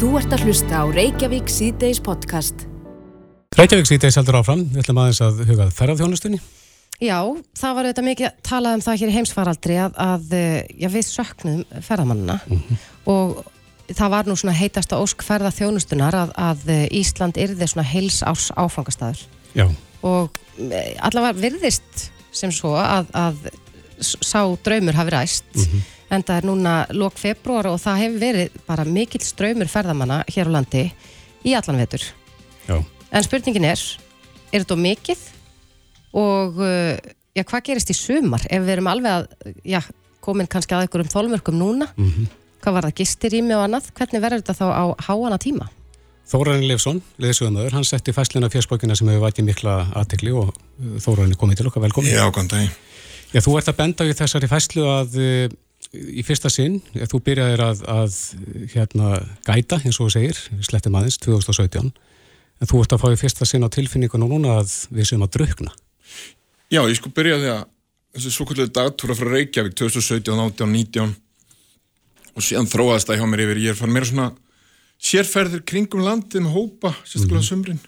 Þú ert að hlusta á Reykjavík síðdeis podcast. Reykjavík síðdeis heldur áfram. Við ætlum aðeins að hugað ferðarþjónustunni. Já, það var auðvitað mikið talað um það hér í heimsfaraldri að, að já, við söknum ferðamannina og það var nú svona heitasta ósk ferðarþjónustunar að, að Ísland yrði svona heils árs áfangastæður Já, og eh, allavega virðist sem svo að, að sá draumur hafi ræst en það er núna lok februar og það hefur verið bara mikill ströymur ferðamanna hér á landi í allan vetur já. En spurningin er, er þetta mikið og uh, já, hvað gerist í sumar ef við erum alveg að, já, komin kannski að einhverjum þólmörkum núna, hvað var það gistirými og annað, hvernig verður þetta þá á háana tíma? Þórarinn Leifsson, leðsögumöður, hann setti fæslina fjörsbókina sem hefur vakið mikla aðtekli og Þórarinn er komið til okkar velkomin. Já, góðan dag. Já, þú ert að benda í þessari fæslu að uh, í fyrsta sinn, þú byrjaðir að, að hérna, gæta, eins og þú segir, slettum aðeins, 2017, en þú ert að fá í fyrsta sinn á tilfinningunum núna að við séum að drukna. Já, ég sko byrjaði að þessi svo kvöldlega dagtúra frá Reykjavík 2017, 18, 19 og síðan þróaðist það hjá mér yfir. Ég er fann meira svona sérferðir kringum landið með hópa, sérstaklega mm sumrin.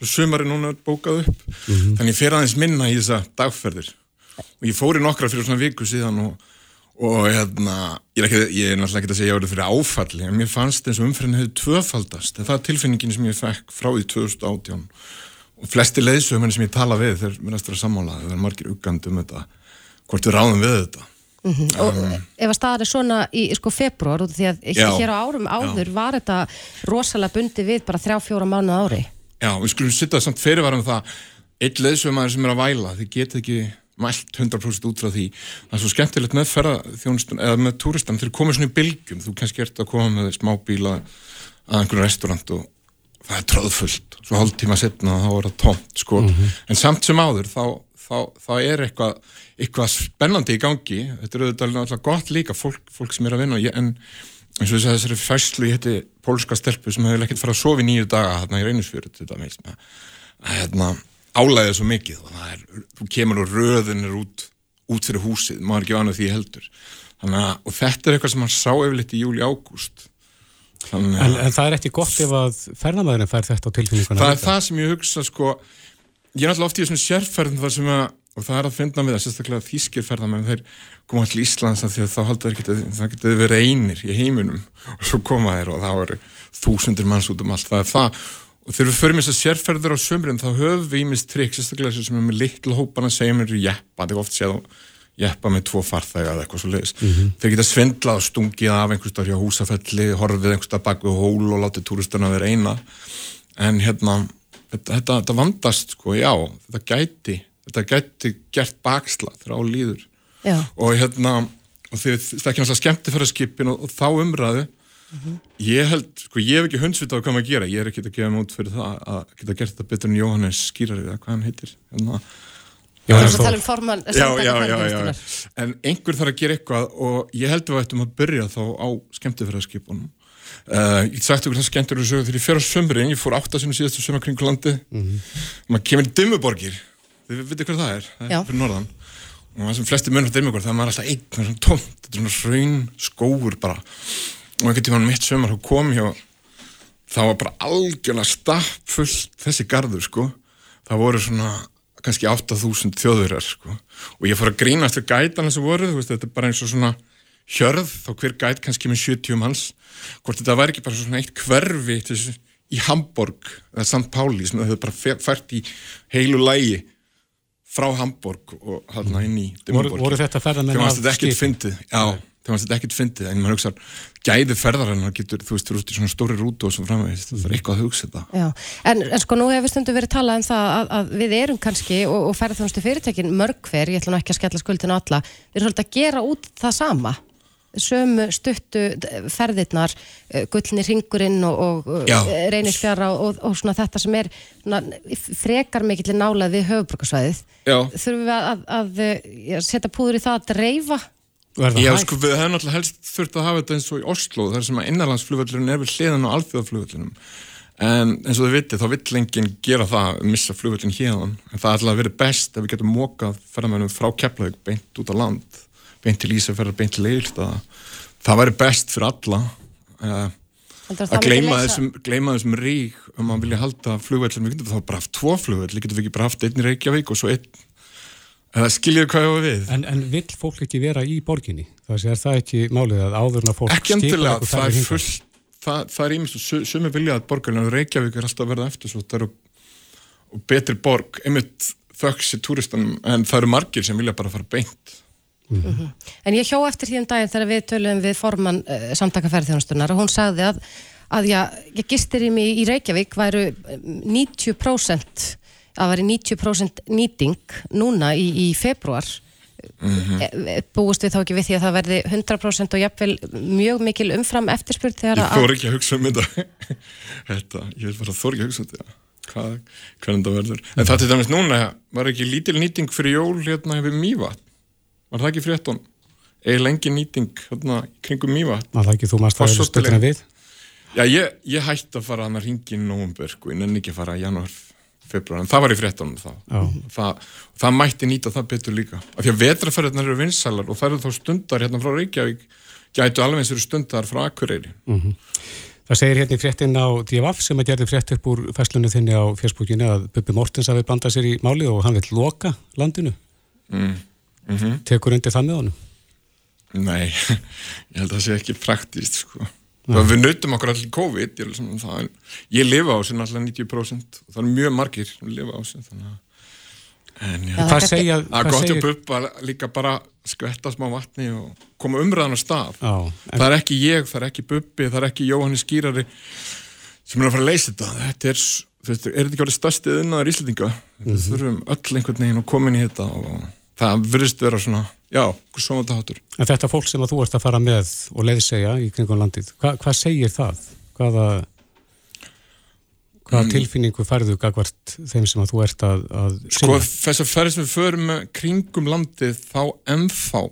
Og sumari núna er bókað upp. Þannig ég fer aðeins minna í þessa dagferðir. Og ég fór í nokkra fyrir svona viku síðan og, og hérna ég er, ekki, ég er náttúrulega ekki að segja að ég var fyrir áfalli en mér fannst eins og umferðin hefði tvöfaldast. Það er tilfinningin sem ég fekk frá því 2018 og flesti leiðsögumenn sem ég tala við þeir verðast vera sammála, þeir verða margir uggandi um þetta hvort við ráðum við þetta. Og ef að staðar er svona í sko februar, því að Já. hér á árum áður var þetta rosalega bundi við bara þrjá, fjóra mánuð ári. Já, við skulum sitta samt fyrirvarum það einn leiðsögumæður sem er að væla þið geta ekki mælt 100% út frá því. Það er svo skemmtilegt með ferðarþjónustun eða með túristan, þeir komið svona í bylgjum. Þú kannski ert að koma með smábíla að einhverju restaurant og það er tróðfullt, svo hálftíma setna þá er það tómt, sko. En samt sem áður, þá, þá, þá er eitthvað eitthvað spennandi í gangi. Þetta er auðvitað gott líka fólk, fólk sem er að vinna. En eins og þess að þessari fæslu ég heiti pólska stelpu sem hefur ekkert farið að sofa í nýju daga hérna í reynisfjöru að álæðið svo mikið. Og það er, þú kemur og röðin er út, út fyrir húsið, maður ekki vanað því heldur. Þannig að, og þetta er eitthvað sem hann sá yfirleitt í júli ágúst. Þannig En, að en það er ekki gott ef að ferðamæðurinn fær þetta á tilfinninguna. það er það sem ég hugsa sko, ég er alltaf oft í þessum sérferðin þar sem að, og það er að finna við það sérstaklega þýskir ferðamenn, þeir koma allir í Íslands af því að þá halda þeir það geta verið einir í heiminum. Og svo koma þeir og það eru þúsundir manns út um allt, það er það og þegar við förum þess að sérferður á sömurinn þá höfum við ímist trikk, sérstaklega sem er með litlu hópan að segja mér jeppa, það er oft séð á jeppa með tvo farþæga eða eitthvað svo leiðis þeir geta svindlað og stungið af einhvers staðar hjá húsafelli, horfið einhvers staðar bak við hól og látið túristarna vera eina. En hérna þetta, þetta, þetta vandast sko, já þetta gæti, þetta gæti gert bakslag þegar á líður. Já. og hérna og þið þekkjum alltaf skemmtifæraskipin og, og þá umræðu ég held, sko ég hef ekki hundsvita á hvað maður að gera. Ég er ekki að gefa mig út fyrir það að geta gert þetta betur en Jóhannes skýrari eða hvað hann heitir. Hérna. Já, Það er að tala um formann já, já, já, já, en einhver þarf að gera eitthvað og ég held að við ættum að byrja þá á skemmtifæraskipunum uh, ég sagt okkur það skemmtur og sögur þegar ég fer á sömurinn, ég fór áttasunum síðastu sömur kring landi maður kemur í Dimmuborgir. Þið veitir hvað það er, það er fyrir norðan. Og það sem flesti munur Dimmuborgir, það er maður alltaf einn það er svona tómt, þetta er svona raun skóur bara og einhvern tímann mitt sömur þá kom og það var bara algjörlega stappfullt þessi garður sko það voru svona kannski 8000 þjóðurar sko og ég fór að grínast við gætana sem voru veist, þetta er bara eins og svona hjörð þá hver gæt kannski með 70 manns hvort þetta væri ekki bara svona eitt hverfi til þessu, í Hamburg eða St. Pauli sem þau bara fært í heilu lægi frá Hamburg og hérna inn í Voru, Dimmuborg. voru þetta ferðamenn Þegar fannst þetta ekkert skipum? fyndið, já, fannst þetta ekkert fyndið, en maður hugsa, gæði ferðarinnar getur, þú veist, þú veist, í svona stóri rútu og svo framvegist, það er eitthvað að hugsa þetta. Já, en, en sko nú hefur stundu verið talað um það að, að við erum kannski og, og ferðarþjónustu fyrirtækin mörg hver, ég ætla nú ekki að skella skuldinu alla, við erum svolítið að gera út það sama sömu stuttu ferðirnar, eh, gullni ringurinn og, og Já. reynisfjara og, og svona þetta sem er frekar mikill nálað við höfuborgarsvæðið. Já, Þurfum við að, að, að eh, setja púður í það að dreifa? Já sko, við hefum náttúrulega helst þurft að hafa þetta eins og í Oslo, þar sem að innanlandsflugvöllurinn er við hliðan á alþjóðaflugvöllunum. En eins og þið vitið, þá vill enginn gera það, missa flugvöllin hérðan. En það er alltaf verið best ef við getum mókað ferðamennum frá Keflavík beint út á land, beint til Ísafjörðar, beint til Eilstaða. Það væri best fyrir alla. Uh, að leysa- þessum, þessum rík um að vilja halda flugvellum, við getum þá bara haft tvo getum við ekki bara haft einn í Reykjavík og svo einn, eða skiljið hvað var við? En, en vill fólk ekki vera í borginni? Það sé, er það ekki málið að áðurna fólk ekki endilega, skipuleggur það er fullt það, það er ímest, sumi vilja að borgarlega Reykjavík er alltaf að verða eftir svo það eru og betri borg, einmitt þöks í túristanum, en það eru margir sem vilja bara fara beint. En ég hjó eftir því um daginn þegar við töluðum við formann uh, samtaka ferðþjónustunar og hún sagði að, að já, ég gistir í mig í Reykjavík væru eh, 90% að væri 90% nýting núna í, í februar Mhm. e, búist við þá ekki við því að það verði 100% og jafnvel mjög mikil umfram eftirspurð þegar ég að þór ekki að hugsa um þetta. Þetta, ég vil bara þór ekki að hugsa um þetta. Hvað, hvernig það verður. En það til dæmis núna, var ekki lítil nýting fyrir jól hérna hefur Mývat var það ekki frétton eða lengi nýting hérna í kringum Mývat Var það ekki? Þú maður Fosshotelið. stöldina við? Já, ég, ég hætti að fara hann að ringi í nóvumber, sko, ég nenni ekki að fara í janúar, februar, en það var í fréttanum þá. Já. Það, það mætti nýta það betur líka. Af því að vetraferðarnar eru vinsælar og það eru þá stundar hérna frá Reykjavík, gætu alveg eins eru stundar frá Akureyri. Það segir hérna í fréttin á DFF sem að gerði frétt upp úr festlunni þinni á Facebookinu að Bubi Mortens hafi blandað sér í málið og hann vil loka landinu. Mm. Tekur undir það með honum. Nei, ég held að það sé ekki praktíst, sko. Mm. Við nautum okkur allir COVID, ég, er alveg svona, það, ég lifa á þessu náttúrulega 90% og það er mjög margir sem lifa á þessu, þannig að En já, það er segja... Það er hvað gott segir- að buppa líka bara skvetta smá vatni og koma umræðan á stað. Já, en Það er ekki ég, það er ekki buppi, það er ekki Jóhannes Skýrari sem er að fara að leysa þetta. Þetta er, þú veist, er þetta ekki alveg stærstið innan Íslandinga? Við Mhm. þurfum öll einhvern veginn að koma inn í þetta og það virðist vera svona, já, svona þetta hátur. En þetta fólk sem að þú ert að fara með og leiðsegja í kringum landið, hva, hvað segir það? Hvaða, hvaða Mm. tilfinningu færðu gagvart þeim sem að þú ert að, að Sko þess að sem við förum kringum landið þá ennþá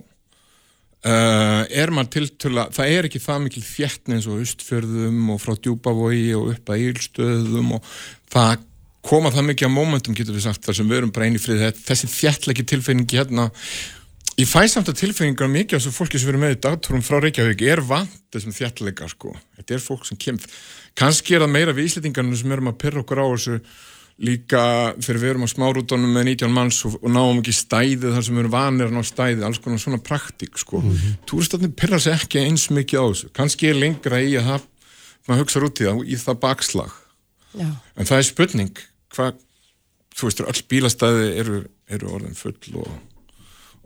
uh, er maður tiltöla, það er ekki það mikil þéttni eins og Ustfjörðum og frá Djúbavogi og upp að Ílstöðum og það koma það mikið á momentum getur við sagt þar sem við erum bara einu frið þessi þjættleiki tilfinningi hérna ég fæ samt að tilfinningar mikið af þessu fólki sem við erum með í dagtúrum frá Reykjavík. Er vant þessum þjættleika sko. Þetta er fólk sem kemur. Kannski er það meira við Íslitingarnir sem erum að pyrra okkur á þessu líka þegar við erum á smárútonum með 19 manns og, og náum ekki stæði þar sem við erum vanir að ná stæði, alls konar svona praktík sko. Mm -hmm. Túristatnir pyrra sig ekki eins mikið á þessu, kannski er lengra í að það, maður hugsa út í það, í það bakslag Já. en það er spurning hvað, þú veist, öll bílastæði eru, eru orðin full og,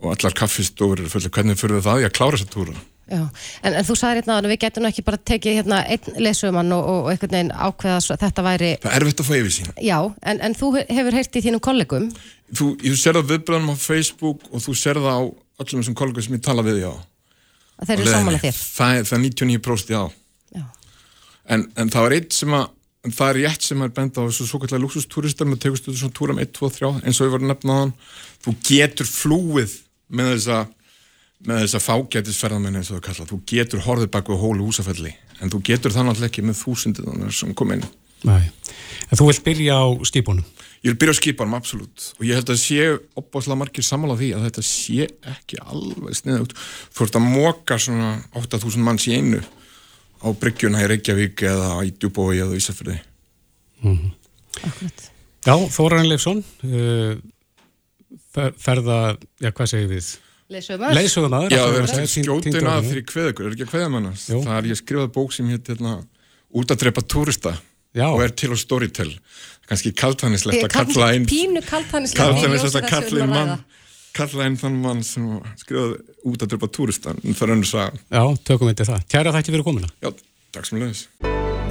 og allar kaffistofur eru full hvernig fyrir það í að klára þessa túra en, en þú sagði hérna að við getum ekki bara tekið hérna einn lesumann og, og einhvern veginn ákveða svo, þetta væri, það er erfitt að fá yfir sín já, en, en þú hefur heyrt í þínum kollegum, þú, þú sér það viðbröðum á Facebook og þú sér það á öllum þessum kollegum sem ég tala við, já. Það er, það er 99% já. Já. en, en það var eitt sem að en það er rétt sem er benda á þessu svo kallar luxustúristar með tegustu svona túrum 1, 2, 3 eins og við varum nefnaðan þú getur flúið með þessa með þessa fágætisferðamenn eins og það kalla. Þú getur horfið bak við hólu húsafelli en þú getur það náttúrulega ekki með þúsundin sem kom inn. Nei. En þú vilt byrja á skipunum? Ég vil byrja á skipanum, absolutt. Og ég held að sé opbáslega margir sammála því að þetta sé ekki alveg sniðugt. Þú ert að móka svona 8000 manns í einu á bryggjuna í Reykjavík eða í Djúbói eða Ísafjörði Akkurat. Já, Þóran Leifsson uh, fer, ferða, já hvað segir við? Lesumann? Leiðsögumæður Já, það er skjótin að fyrir kveðugur, er ekki að kveðamannast Jú. það er ég skrifaði bók sem hétt hérna, út að drepa túrista Já. og er til á Storytel kannski kaltanislegt að kalla einn kaltanislegt að kalla einn mann kalla einn þann mann sem skrifaði út að drepa túrista en það er önnur saga Já, tökum við það. Kæra þætti fyrir komuna. Já, takk sem leiðis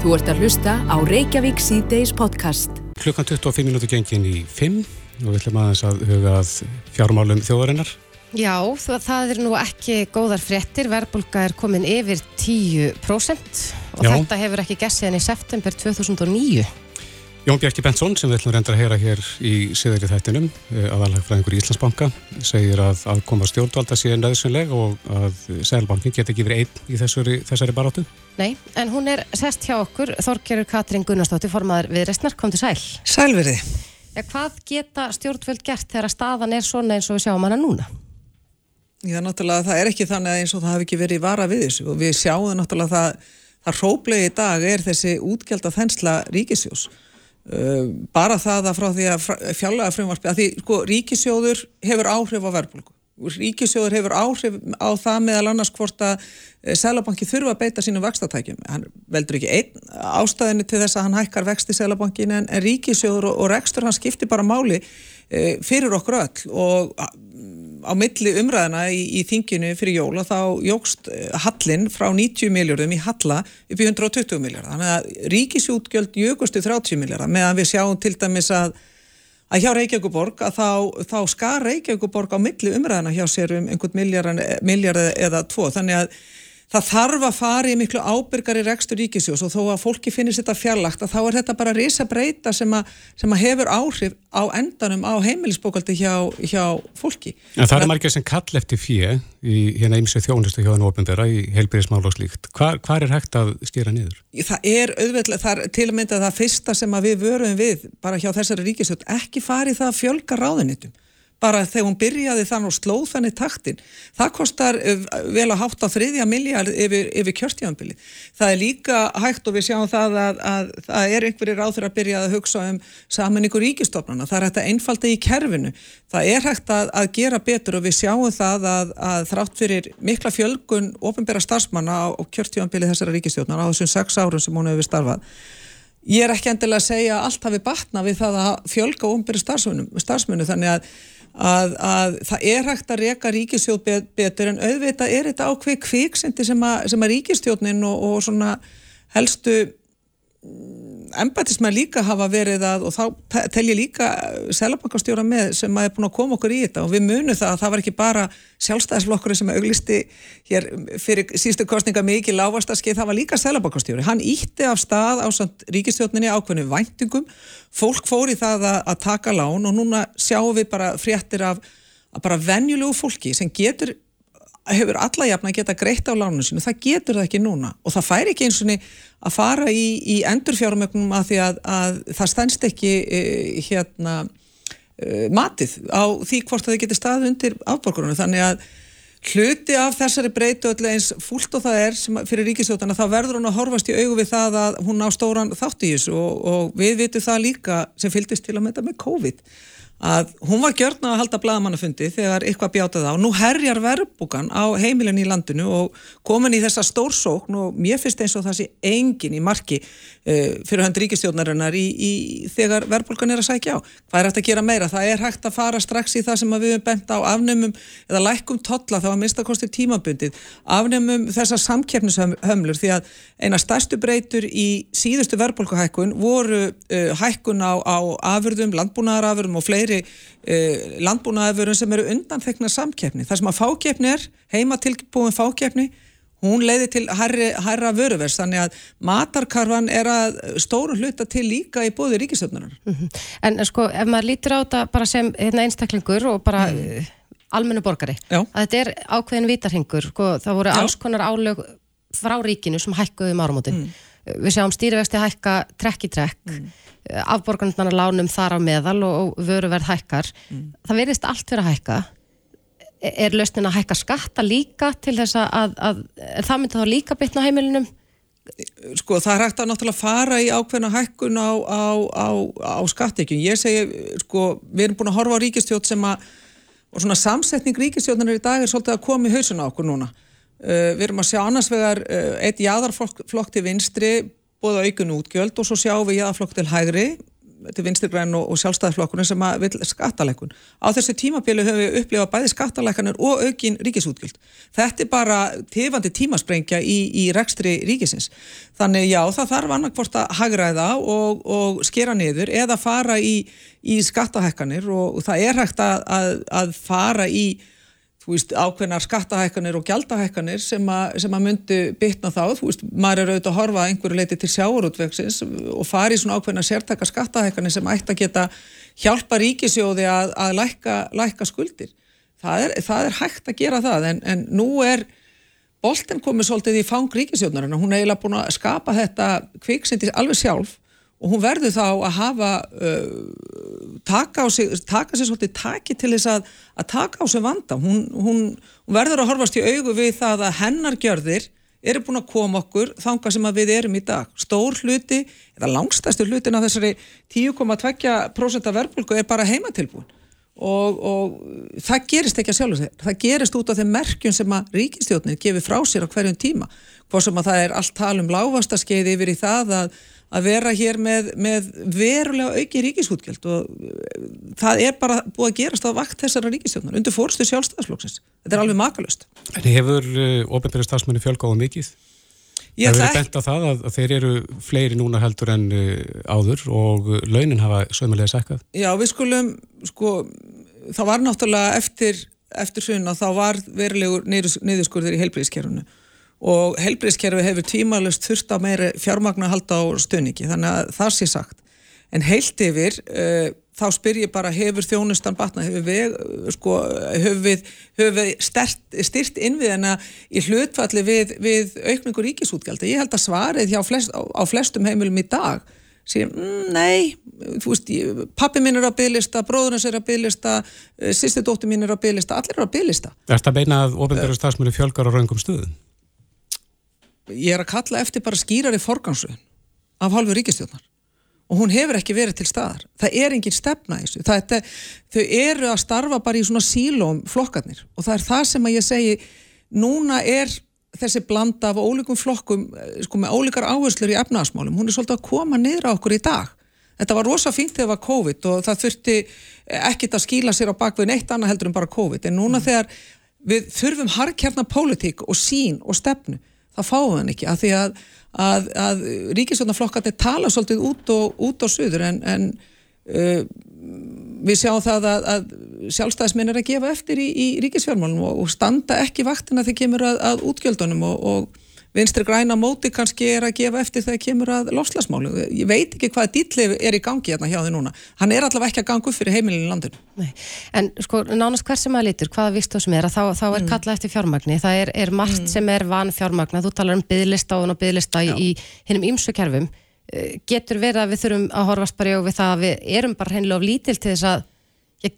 Þú ert að hlusta á Reykjavík síðdeis podcast. Klukkan 25 minútur gengin í 5 og við ætlum aðeins að huga að fjármálum þjóðarinnar. Já, það, það er nú ekki góðar fréttir, verðbólka er komin yfir 10% og Já. þetta hefur ekki gessið en í september 2009. Jón Bjarki Bentsson sem við ætlum reyndar að heyra hér í siðari þættinum aðalhagfræðingur í Íslandsbanka segir að aðkoma stjórnvalda sé nöðsynleg og að Sælbankin get ekki verið einn í þessari, þessari barátu. Nei, en hún er sest hjá okkur, Þorgerur Katrín Gunnarsdóttir, formaður við Restnar, kom til sæl. Sælverði. Ja, hvað geta stjórnvöld gert þegar staðan er svona eins og við sjáum hana núna? Já, náttúrulega það er ekki þannig að eins og það hafi ekki verið vara við þessu og við sjáum náttúrulega það, það uh, bara það að frá því að fjallega frumvarpi að því sko ríkisjóður hefur áhrif á verðbólku ríkisjóður hefur áhrif á það meðal annars hvort að eh, Sælabanki þurfa að beita sínum vextatækjum. Hann veldur ekki einn ástæðinu til þess að hann hækkar vext í Sælabankin en, ríkisjóður og, rekstur hann skiptir bara máli e, fyrir okkur öll og á milli umræðina í, í þinginu fyrir jóla þá jógst eh, hallin frá 90 miljardum í halla upp í 120 miljardar. Þannig að ríkisjútgjöld jökustu 30 miljardar meðan við sjáum til dæmis að að hjá Reykjavíkuborg að þá, þá skar Reykjavíkuborg á milli umræðina hjá sér um einhvern miljard eða tvo þannig að það þarf að fara í miklu ábyrgari rekstur ríkisjós og þó að fólki finnir þetta fjarlagt að þá er þetta bara risa breyta sem, a, sem að hefur áhrif á endanum á heimilisbókaldi hjá, hjá fólki. En það er margir sem kall eftir fjö í hérna ymsið þjónustu hjá þann ofnbæra í heilbyrðismál og slíkt. Hvar, hvar er hægt að stýra niður? Það er auðvitað, það er til að mynda það fyrsta sem við vöruðum við bara hjá þessari ríkisjós, ekki farið það að fjölga ráðunitum bara þegar hún byrjaði þann og slóð þannig taktin. Það kostar eh, vel að hátta þriðja miljard yfir, yfir kjörtíðanbili. Það er líka hægt og við sjáum það að, að það er einhverjir áþur að byrja að hugsa um samanningur ríkistofnana. Það er hægt að einfalda í kerfinu. Það er hægt að, að gera betur og við sjáum það að, að þrátt fyrir mikla fjölgun ofinbæra starfsmanna á, á kjörtíðanbili þessara ríkistofnana á þessum sex árum sem hún hefur starfað Ég er ekki endilega að segja að allt hafi batna við það að fjölga ofinbæri starfsmunum þannig að að, að það er hægt að reyka ríkistjóð betur en auðvitað er þetta ákveð kviksindi sem að, að ríkistjóðnin og, og helstu embætismenn líka hafa verið að og þá tel ég líka selabankastjóra með sem að er búin að koma okkur í þetta. Og við munum það að það var ekki bara sjálfstæðisflokkurinn sem auglisti hér fyrir sístu kostninga mikið lávastaskið, það var líka selabankastjóri hann ítti af stað á ríkistjóninni ákveðinu væntingum. Fólk fór í það að, að taka lán og núna sjáum við bara fréttir af bara venjulegu fólki sem getur hefur alla jafn að geta greitt á lánunum sinu, það getur það ekki núna. Og það fær ekki eins og að fara í, í endurfjármögnum að því að, að það stennst ekki e, hérna e, matið á því hvort það getur stað undir afborgarunum þannig að hluti af þessari breytu öll eins fúlt og það er fyrir ríkisjótana þá verður hún að horfast í augu við það að hún á stóran þátt í þessu. Og, og við vitum það líka sem fylgist til að mynda með COVID að hún var gjörna að halda bladamannafundi þegar eitthvað bjátað á. Nú herjar verbúkan á heimilin í landinu og komin í þessa stórsókn og mér finnst eins og það sé engin í marki uh, fyrir hönd ríkistjónarinnar í, í, þegar verbúkan er að sækja á. Hvað er hægt að gera meira? Það er hægt að fara strax í það sem við hefum bent á afnumum eða lækum totla þá að minnstakosti tímabundið. Afnumum þessar samkeppnishömlur því að eina stærstu breytur í síðustu verbúlkuhækkun voru uh, hækkun á, á afurðum, landbúnaðarafurðum og fleiri fleiri eh, landbúnaðaförun sem eru undanþekna samkeppni. Það sem að fákeppni er, heima tilbúin fákeppni, hún leiði til hærra vöruvers, þannig að matarkarfan er að stóru hluta til líka í bóði ríkisöfnunar. Mm -hmm. En sko, ef maður lítir á þetta bara sem hérna, einstaklingur og bara mm. uh, almennu borgari, Já. að þetta er ákveðin vitarhingur, sko, það voru Já. alls konar álög frá ríkinu sem hækkuði um árumótin. Mm. Við sjáum stýrivexti hækka trekk í trekk, mm afborgarnar lánum þar á meðal og, og vöruverð hækkar mm. það verðist allt fyrir að hækka er lausnin að hækka skatta líka til þess að, að það myndi þá líka bytna heimilinum Sko það er hægt að náttúrulega fara í ákveðna hækkun á, á, á, á skattekjum. Ég segi, sko, við erum búin að horfa á ríkistjótt sem að, og svona samsetning ríkistjóttanir í dag er svolítið að koma í hausun á okkur núna. Uh, við erum að sjá annars vegar uh, eitt jáðarflokk til vinstri bóða aukun útgjöld og svo sjáum við jáðaflokk til hægri til vinstirgræn og, og sjálfstæðarflokkurinn sem að vil skattalækun. Á þessu tímabílu höfum við upplifað bæði skattalækanir og aukin ríkisútgjöld. Þetta er bara tifandi tímasprengja í, í rekstri ríkisins. Þannig já, það þarf annarkvort að hagraða og, og skera niður eða fara í, í skattahækkanir og það er hægt að, að, að fara í þú veist, ákveðnar skattahækkanir og gjaldahækkanir sem, sem að myndu bytna þá, þú veist, maður er auðvitað að horfa einhverju leiti til sjáurútveksins og fari svona ákveðnar sértaka skattahækkanir sem ætti að geta hjálpa ríkisjóði að, að lækka, lækka skuldir. Það er, það er hægt að gera það en, en nú er bolten komið svolítið í fang ríkisjóðnarinn og hún er eiginlega búin að skapa þetta kviksindi alveg sjálf og hún verður þá að hafa uh, taka, sig, taka sér svolítið taki til þess að, að taka á sig vanda hún, hún, hún verður að horfast í augu við það að hennar gjörðir eru búin að koma okkur þanga sem að við erum í dag. Stór hluti, eða langstæstur hlutin af þessari 10,2% verðbólku er bara heimatilbúin og, og það gerist ekki að sjálf. Það gerist út af þeim merkjum sem að ríkistjóðnir gefur frá sér á hverjum tíma. Hvað sem að það er allt talum lágvastaskeið yfir í það að að vera hér með, með verulega auki ríkisútgjöld og eh, það er bara búið að gerast á vakt þessara ríkistjóðnar undir fórstu sjálfstæðsflokksins. Þetta er alveg makalust. En hefur eh, ofinbæri stafsmenni fjölgáðu mikið? Ég það hefur bent á það að, að þeir eru fleiri núna heldur en uh, áður og launin hafa sömulega sækkað? Já, við skulum, sko, það var náttúrulega eftir, eftir sunna, þá var verulegur niðurskurðir í heilbríðiskerfunu og helbriðskerfi hefur tímalust þurft á meiri fjármagnu að halda á stöningi þannig að það sé sagt. En heilt yfir uh, þá spyr ég bara hefur þjónustan batna hefur við, sko, hefur við, hefur við stert, styrt innviðina í hlutfalli við, við aukningur ríkisútgjaldi ég held að svarið flest, á, á flestum heimilum í dag sé, mm, nei, þú veist pappi minn er á bygglista, bróðunars er á bygglista eh, sýsti dóttur mín er á bygglista allir er á bygglista Er þetta beina að ofenbæru stafsmjölu fjölgar á raungum stuðum? Ég er að kalla eftir bara skýrari forgansuðun af halvu ríkistjóðnar og hún hefur ekki verið til staðar. Það er engin stefna í þessu. Er, þau eru að starfa bara í svona sílóm flokkarnir. Og það er það sem að ég segi núna er þessi blanda af ólíkum flokkum sko með ólíkar áherslur í efnaðasmálum hún er svolítið að koma niður á okkur í dag. Þetta var rosa fínt þegar það var COVID og það þurfti ekkit að skýla sér á bakvið neitt annað heldur en bara COVID. En núna mm. þegar við þurfum harkjarnar pólitík og sín og stefnu það fáum hann ekki að því að, að, að ríkisvöldnaflokkarnir tala svolítið út og, út og suður en, en uh, við sjáum það að, að sjálfstæðisminn er að gefa eftir í, í ríkisfjármálunum og, og standa ekki vaktina þegar kemur að útgjöldunum og, og vinstri græna móti kannski er að gefa eftir þegar kemur að loslasmálu. Ég veit ekki hvað dýllið er í gangi hérna hjá þið núna. Hann er allavega ekki að ganga upp fyrir heimilinu landinu. Nei. En sko, nánast hver sem að lítur, hvaða vistu sem er, þá, þá er mm. kallað eftir fjármagni. Það er, er margt mm. sem er van fjármagna. Þú talar um byðlista og byðlista í, í hinnum ýmsu kerfum. Eh, getur verið að við þurfum að horfast bara í og við það að við erum bara hennilega of lítil til þess að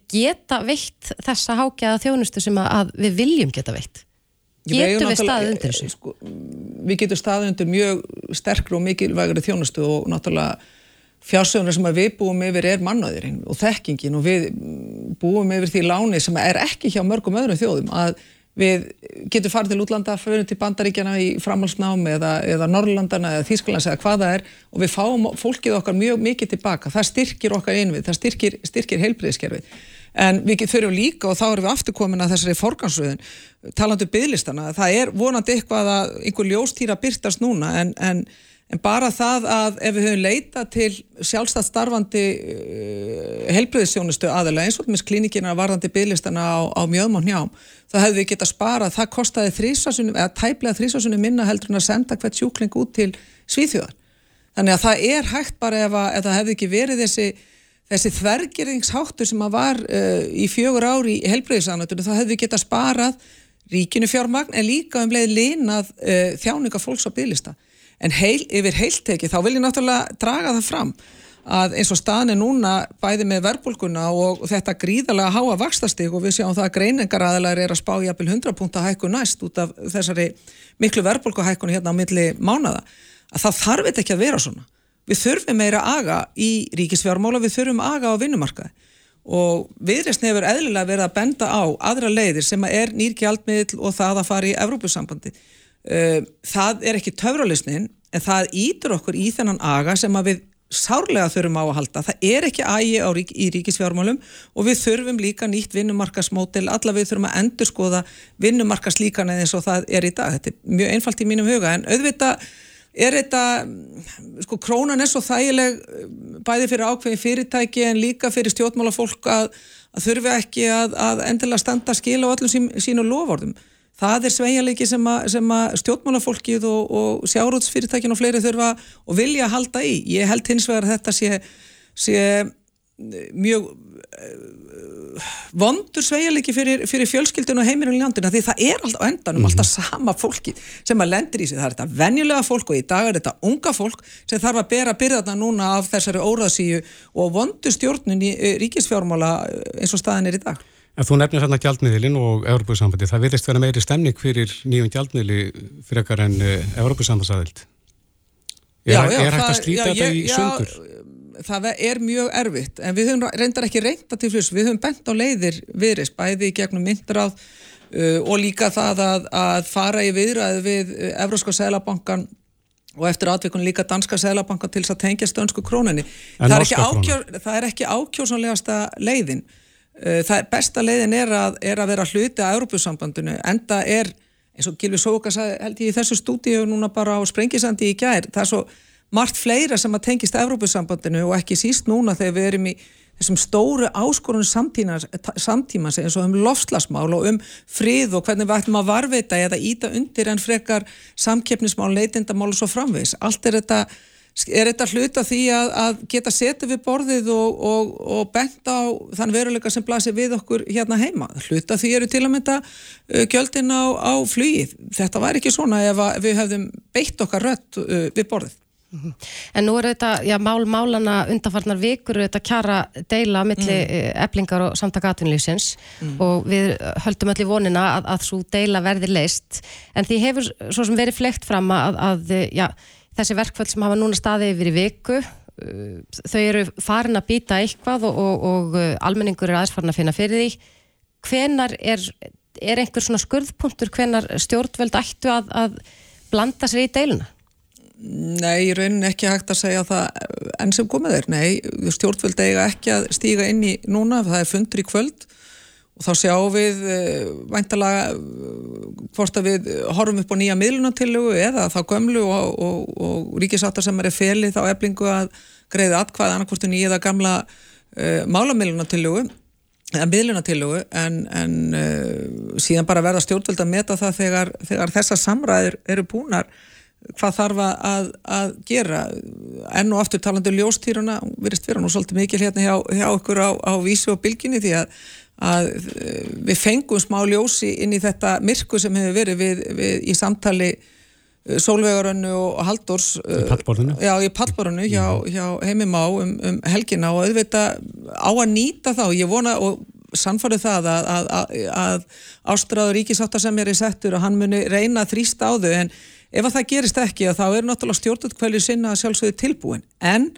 geta veitt þessa hákjaða þjónustu sem að við viljum geta veitt? Getur við staðið undir þessu? Sko, við getum staðið undir mjög sterkru og mikilvægri þjónustu og náttúrulega fjársöguna sem við búum yfir er mannöðurinn og þekkingin og við búum yfir því láni sem er ekki hjá mörgum öðrum þjóðum að við getum farið til útlanda, fyrir til bandaríkjana í framhalsnámi eða, eða Norrlandana eða Þýsklands eða hvað það er og við fáum fólkið okkar mjög mikið tilbaka. Það styrkir okkar einvið, það styrkir, styrkir heilbriðskerfið en við þurfum líka og þá erum við afturkomin að þessari forgansröðin talandu um bygglistana, það er vonandi eitthvað að einhver ljóstýra byrtast núna en, en, en bara það að ef við höfum leita til sjálfstætt starfandi uh, helbriðisjónustu aðalega eins og með klínikina varðandi bygglistana á, á mjögum og njám, þá hefðu við geta sparað, það kostiði þrísasunum eða tæplega þrísasunum minna heldur en að senda hvert sjúkling út til svíþjóðar. Þannig að það er hægt bara ef, að, ef það hefði ekki verið þessi þessi þvergeriðingsháttur sem að var uh, í fjögur ári í helbreyðisanötunum þá hefðu við geta sparað ríkinu fjármagn en líka um leið linað uh, þjáninga fólks á bygglista en heil, yfir heilteki þá vil ég náttúrulega draga það fram að eins og staðin er núna bæði með verbulguna og þetta gríðalega háa vakstastig og við sjáum það að greiningaraðalar er að spá jafnvel 100 punta hækku næst út af þessari miklu verbulguhækkunu hérna á milli mánada að það þarf þetta ekki að vera svona við þurfum meira aga í ríkisfjármála, við þurfum aga á vinnumarkaði og viðreysn hefur eðlilega verið að benda á aðra leiðir sem er nýrgjaldmiðl og það að fara í Evrópussambandi. Uh, það er ekki töfralisnin en það ítur okkur í þennan aga sem að við sárlega þurfum á að halda. Það er ekki ægi rík, í ríkisfjármálum og við þurfum líka nýtt vinnumarkasmótil, alla við þurfum að endur skoða vinnumarkaslíkan eins og það er í dag. Þetta er mjög einfalt í mínum huga en auðvitað er þetta, sko krónan er svo þægileg bæði fyrir ákveðin fyrirtæki en líka fyrir stjórnmálafólk að, að þurfi ekki að, að endilega standa skil á öllum sín, sínu lofórðum. Það er sveigalegi sem, sem að stjórnmálafólkið og, og sjárótsfyrirtækin og fleiri þurfa og vilja halda í. Ég held hins vegar að þetta sé, sé mjög vondur sveigalegi fyrir, fyrir fjölskyldun og heimirinn í landina því það er alltaf endanum mm -hmm. alltaf sama fólki sem að lendir í sig það er þetta venjulega fólk og í dag er þetta unga fólk sem þarf að bera byrðarna núna af þessari óraðsíu og vondur stjórnun í ríkisfjármála eins og staðin er í dag En þú nefnir hérna gjaldmiðlinn og Európa-sambandi. Það vilist vera meiri stemning fyrir nýjum gjaldmiðli fyrir ekkar en uh, Európa-sambandsaðild. Er, Já, já, er hægt að slíta þetta í sundur? Það er mjög erfitt en við höfum reyndar ekki reynda til flust við höfum bent á leiðir viðris bæði í gegnum myndráð uh, og líka það að, að fara í viðræði við uh, Evróska Sælabankan og eftir atvikun líka Danska Sælabankan til þess að tengja stönsku króninni En það er, ákjör, það er ekki ákjósanlegasta leiðin. Uh, það besta leiðin er að, er að vera hluti að Európusambandinu enda er eins og Gilvi Sóka held ég í þessu stúdíu núna bara á Sprengisandi í gær það er svo margt fleira sem að tengist Európusambandinu og ekki síst núna þegar við erum í þessum stóru áskorunum samtímas, samtímas eins og um lofslagsmál og um frið og hvernig við ætlum að varveita eða íta undir en frekar samkeppnismál, leitindamál og svo framvegis. Allt er þetta er þetta hluta því að, að geta setið við borðið og, og, og bent á þann veruleika sem blasir við okkur hérna heima. Hluta því eru til að mynda uh, gjöldin á, á flugið. Þetta var ekki svona ef við hefðum beitt okkar rött uh, við borðið. En nú er þetta, já, mál málana undanfarnar vikur þetta kjara deila milli mm. eblingar og samtaka atvinnlýsins og við höldum öll í vonina að, að svo deila verði leist en því hefur svo sem verið flekt fram að, að já, þessi verkföld sem hafa núna staði yfir í viku uh, þau eru farin að býta eitthvað og, og, og almenningur er aðeins farin að finna fyrir því. Hvenar er, er einhver svona skurðpunktur hvenar stjórnvöld ættu að, að blanda sér í deiluna? Nei, í rauninni ekki hægt að segja það enn sem komið er. Nei, stjórnvöld eiga ekki að stíga inn í núna, það er fundur í kvöld og þá sjáum við uh, væntalega uh, hvort að við horfum upp á nýja miðlunatillögu eða þá gömlu og, og, og ríkisáttar sem er feli þá eflingu að greiða atkvæða annarkvortu nýja eða gamla uh, málamiðlunatillögu eða miðlunatillögu en, en uh, síðan bara verða stjórnvöld að meta það þegar, þegar þessar samræður eru búnar hvað þarf að, að gera. Enn og aftur talandi um ljóstýruna verist vera nú svolítið mikil hérna hjá, hjá okkur á, á vísu og bylginni því að, að við fengum smá ljósi inn í þetta myrku sem hefur verið við, við, í samtali Sólvegarönnu og Haldórs Í pallborðinu? Já, í pallborðinu hjá, hjá heimimá um, um helgina og auðvitað á að nýta þá, ég vona og sannfarið það að, að, að, að ástræður ríkisáttar sem er í settur og hann muni reyna að þrýsta á þau en ef að það gerist ekki þá er náttúrulega stjórnarkvæli sinna að sjálfsögðu tilbúin en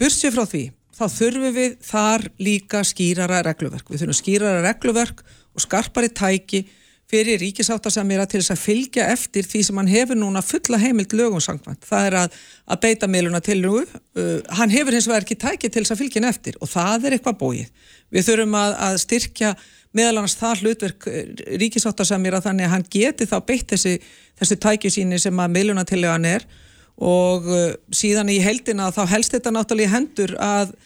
bursið frá því þá þurfum við þar líka skýrara regluverk við þurfum skýrara regluverk og skarpari tæki fyrir ríkisáttarsamira til þess að fylgja eftir því sem hann hefur núna fulla heimild lögum sangvænt. Það er að, að beita meiluna til nú. Uh, hann hefur hins vegar ekki tæki til þess að fylgja hann eftir og það er eitthvað bóið. Við þurfum að, að styrkja meðal annars það hlutverk ríkisáttarsamira þannig að hann geti þá beitt þessi, þessi tæki síni sem að meiluna til hann er og uh, síðan í heldina þá helst þetta náttúrulega í hendur að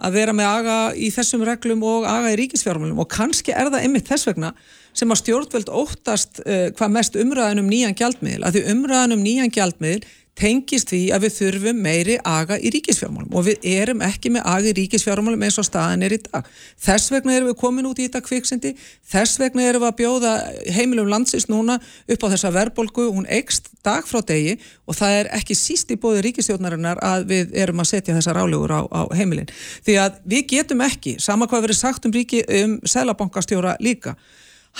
að vera með aga í þessum reglum og aga í ríkisfjármálum. Og kannski er það einmitt þess vegna sem að stjórnvöld óttast uh, hvað mest umræðan um nýjan gjaldmiðl að því umræðan um nýjan gjaldmiðl tengist því að við þurfum meiri aga í ríkisfjármálum og við erum ekki með aga í ríkisfjármálum eins og staðan er í dag. Þess vegna erum við komin út í þetta kviksindi, þess vegna erum við að bjóða heimilum landsins núna upp á þessa verbolgu, hún eikst dag frá degi og það er ekki síst í bóði ríkistjórnarinnar að við erum að setja þessar álegur á, á heimilin. Því að við getum ekki, sama hvað verið sagt um, ríki, um selabankastjóra líka,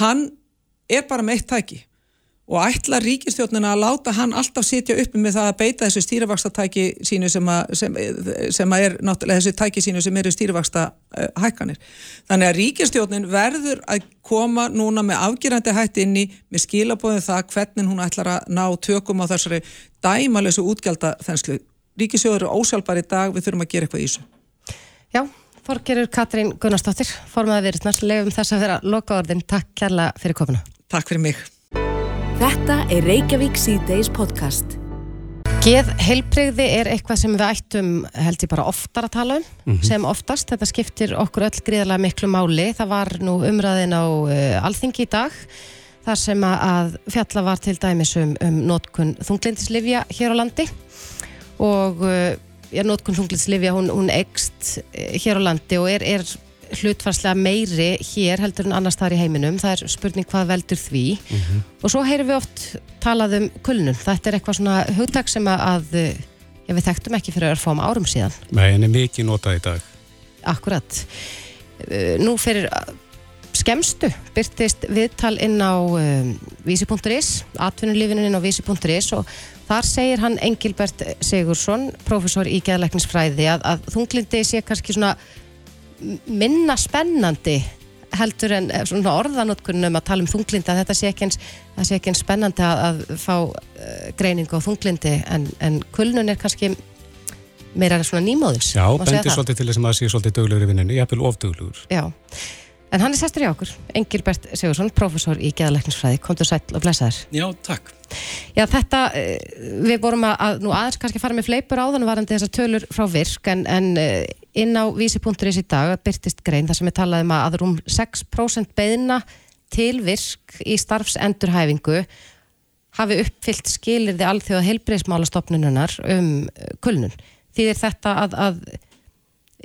hann er bara með eitt tæki og ætla ríkistjórnina að láta hann alltaf sitja uppi með það að beita þessu stýrivaxtatæki sínu sem að, sem, sem að er náttúrulega þessu tæki sínu sem eru stýrivaxta uh, hækkanir. Þannig að ríkistjórnin verður að koma núna með afgerandi hætti inni með skilabóðum það hvernig hún ætlar að ná tökum á þessari dæmalösu útgjaldaþenslu. Ríkistjórn eru ósjálfbar í dag, við þurfum að gera eitthvað í þessu. Já, Þorgerur Katrín Gunnarsdóttir, formaði veriðsnars, lefum þess að vera lokaordin. Takk kærlega fyrir komuna. Takk fyrir mig. Þetta er Reykjavík C-Days podcast. Geð heilbreyði er eitthvað sem við ættum held ég bara oftar að tala um sem oftast, þetta skiptir okkur öll gríðarlega miklu máli, það var nú umræðin á uh, alþingi í dag þar sem að fjalla var til dæmis um, um nótkun þunglindislifja hér á landi. Og uh, ja, nótkun þunglindislifja hún, hún ekst hér á landi og er, er hlutfarslega meiri hér heldur en annars þar í heiminum. Það er spurning hvað veldur því. Og svo heyrum við oft talað um kulnun. Þetta er eitthvað svona hugtak sem að já, við þekktum ekki fyrir að fáum árum síðan. Nei, en er mikið notað í dag. akkurat. Uh, nú fyrir skemstu byrtist viðtal inn á um, vísi.is, atvinnulífinin inn á vísi.is og þar segir hann Engilbert Sigursson, professor í geðleiknisfræði að, að þunglindi sé kannski svona minna spennandi heldur en eh, svona orðanótkunum að tala um þunglindi að þetta sé ekki eins, sé ekki eins spennandi að, að fá uh, greiningu á þunglindi en, en kulnun er kannski meira svona nýmóðins Já, bendir svolítið til þess að maður sé svolítið döglegur í vinnunni, ég hef vel ofdöglegur Já, en hann er sestur í okkur Engilbert Sigursson, professor í geðaleiknisfræði komdu sæl og blessaður. Já, takk. Já, þetta, eh, við vorum að, að nú aðeins kannski fara með fleipur á þannig varandi þessar tölur frá virk en, en inn á vísi.is í dag byrtist grein þar sem við talaðum að rúm 6% beðina til virk í starfsendurhæfingu hafi uppfyllt skilirði alþjóða heilbreyðsmálastofnununar um kulnun. Því er þetta að, að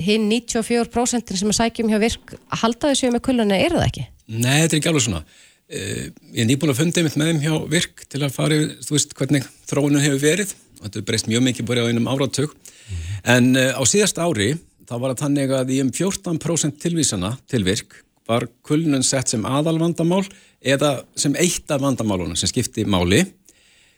hinn 94% sem að sækjum hjá virk haldaði sig með kulnuna, er það ekki? Nei, þetta er ekki alveg svona. Uh, ég er nýbúin að fundið mitt með þeim hjá virk til að fara yfir, þú veist, hvernig þróunum hefur verið. Þetta er breyst mjög mikið bara á einum áratug. Mm. En uh, á síðast ári þá var það þannig að í um 14% tilvísana til virk var kulnun sett sem aðalvandamál eða sem eitt af vandamálunum sem skipti máli.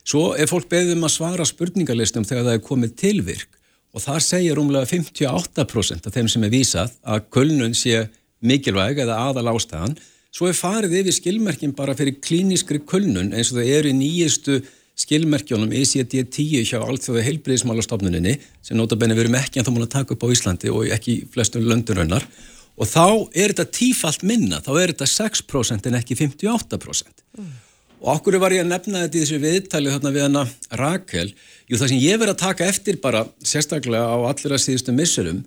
Svo er fólk beðum að svara spurningarlistum þegar það er komið til virk og þar segir umlega 58% af þeim sem er vísað að kulnun sé mikilvæg eða aðal ástæðan. Svo er farið yfir skilmerkin bara fyrir klíniskri kulnun eins og það eru í nýjistu skilmerkjónum ECD-10 hjá allþjóða heilbriðismálastofnuninni sem notabenni við erum ekki en þá múin að taka upp á Íslandi og ekki flestum löndurönnar og þá er þetta tífalt minna, þá er þetta 6% en ekki 58% mm. og okkur var ég að nefna þetta í þessu viðtali þarna við hana Rakel jú það sem ég verið að taka eftir bara sérstaklega á allra síðustu missurum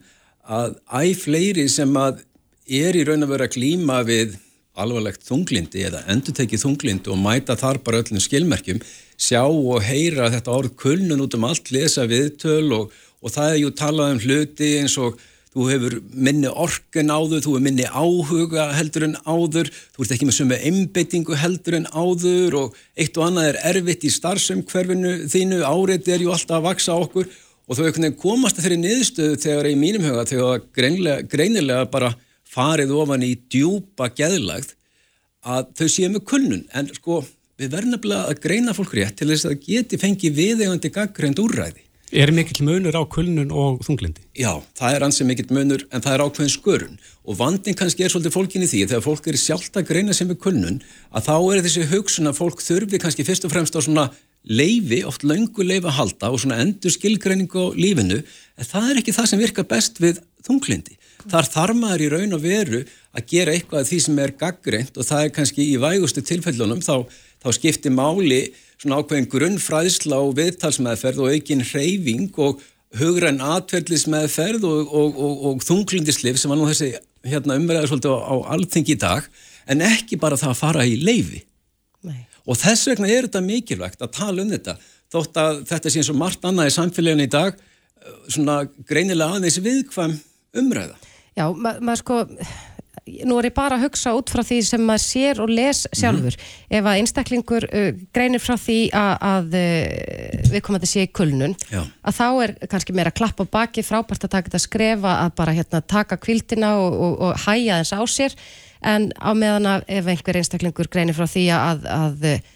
að æg fleiri sem að er í raun að vera að glíma við alvarlegt þunglindi eða endur tekið þunglindi og mæta þar bara öllum skilmerkjum sjá og heyra þetta orð kulnun út um allt, lesa viðtöl og, og það er ju talað um hluti eins og þú hefur minni orken áður, þú hefur minni áhuga heldur en áður, þú ert ekki með sömu einbeitingu heldur en áður og eitt og annað er erfitt í starfsumkverfinu þínu, árið er ju alltaf að vaksa okkur og þú hefur komast að þeirri niðurstöðu þegar í mínum huga þegar greinilega bara farið ofan í djúpa geðlagð að þau séu með kulnun en sko við verðum nefnilega að greina fólk rétt til þess að það geti fengið viðegandi gaggrænt úrræði. Er mikill munur á kulnun og þunglindi? Já, það er ansið mikill munur en það er ákveðin skörun og vandin kannski er svolítið fólkinni því þegar fólk er sjálft að greina sem er kulnun að þá er þessi hugsun að fólk þurfi kannski fyrst og fremst á svona leifi, oft laungu leifi að halda og svona endur skilgreiningu á lífinu en það er ekki það sem virkar best við þunglindi. Þar þarf maður í raun og veru að gera eitthvað af því sem er gaggreint og það er kannski í vægustu tilfellunum þá þá skiptir máli svona ákveðin grunnfræðsla og viðtalsmeðferð og aukin hreyfing og hugrann atverðlismeðferð og, og, og, og þunglindisliv sem var nú þessi hérna, umræður svolítið á, á allting í dag en ekki bara það að fara í leifi Nei. og þess vegna er þetta mikilvægt að tala um þetta þótt að þetta sé eins og margt annað í samfélaginu í dag svona greinilega aðeins viðkvæm umræða Já, maður ma sko nú er ég bara að hugsa út frá því sem maður sér og les sjálfur. Mm ef að einstaklingur uh, greinir frá því að, að uh, við komum að þetta sé í kulnun Já. að þá er kannski meira klapp á baki frábært að taka þetta skrefa að bara hérna, taka kvildina og, og, og hæja þess á sér. En á meðan að ef einhver einstaklingur greinir frá því að, að uh,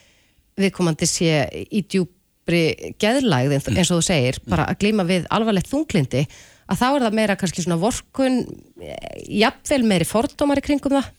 við komum að þetta sé í djúbri geðlægð eins og þú segir, bara að glíma við alvarlegt þunglindi að þá er það meira kannski svona vorkun jafnvel meiri fordómar í kringum það.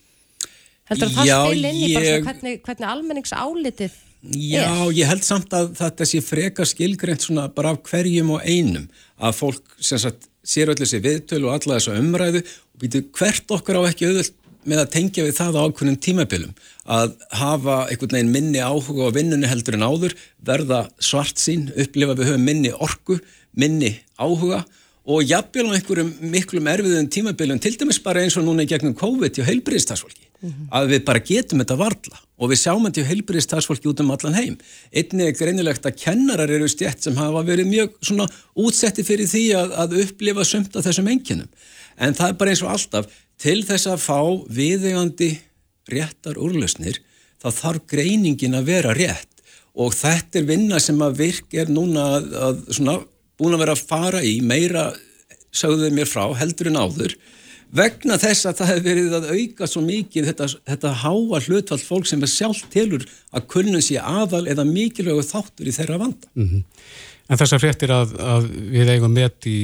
Heldur að það spil inn í ég... bara hvernig, hvernig almennings álitið Já, er. ég held samt að þetta sé freka skilgreynd svona bara af hverjum og einum. Að fólk sem sagt sér öllu sér viðtölu og alla þessu umræðu og býtu hvert okkar á ekki auðvöld með að tengja við það á ákveðnum tímabilum. Að hafa einhvern veginn minni áhuga á vinnunni heldur en áður verða svart sín, upplifa við höfum minni orku, minni áhuga og jafnvel á einhverjum miklum erfiðum tímabiljum, til dæmis bara eins og núna í gegnum COVID hjá heilbyrðistarsfólki mm -hmm. að við bara getum þetta varla og við sjáum þetta hjá heilbyrðistarsfólki út um allan heim einni er greinilegt að kennarar eru stjætt sem hafa verið mjög svona útsetti fyrir því að, að upplifa sumt af þessum enginum, en það er bara eins og alltaf, til þess að fá viðegandi réttar úrlausnir, þá þarf greiningin að vera rétt og þetta er vinna sem að virk er núna að, að svona búin að vera að fara í meira, sagðu þau mér frá, heldur en áður vegna þess að það hefur verið að auka svo mikið þetta, þetta háa hlutfall fólk sem er sjálf telur að kunnum sé aðal eða mikilvægu þáttur í þeirra vanda. Mm -hmm. En þessar fréttir að, að við eigum met í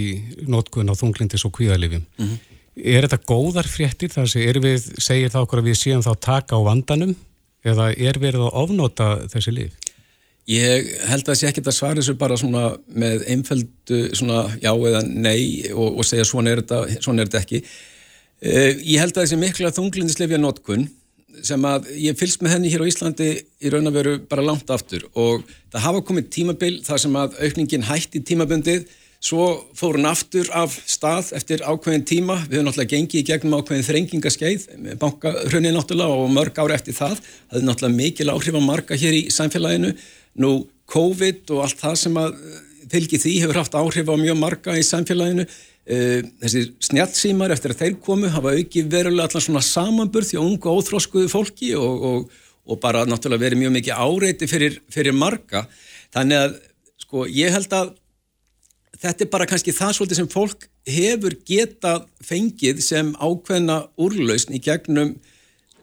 nótkunn á þunglindis og kvíðalifjum. Mm -hmm. Er þetta góðar fréttir þar sem er við, segir það okkur að við séum þá taka á vandanum eða er verið að ofnota þessi lif? Ég held að það sé ekki að svara þessu bara svona með einföldu svona já eða nei og, og segja svona er þetta, svona er þetta ekki. Uh, ég held að þessi mikla þunglindislefja notkun sem að ég fylgst með henni hér á Íslandi í raun að veru bara langt aftur og það hafa komið tímabil þar sem að aukningin hætti tímabundið. Svo fór hann aftur af stað eftir ákveðin tíma, við höfum náttúrulega gengið í gegnum ákveðin þrengingaskeið bankarhraunni náttúrulega og mörg ári eftir það. Það er náttúrulega mikil áhrif á marga hér í samfélaginu, nú COVID og allt það sem að fylgi því hefur haft áhrif á mjög marga í samfélaginu. Uh, þessi snjálfsímar eftir að þeir komu hafa auki verulega allar svona samanburð því unga óþróskuðu fólki og, og, og bara náttúrulega verið mjög mikið áreiti fyrir, fyrir marga. Þannig að sko ég held að þetta er bara kannski það svolítið sem fólk hefur getað fengið sem ákveðna úrlausn í gegnum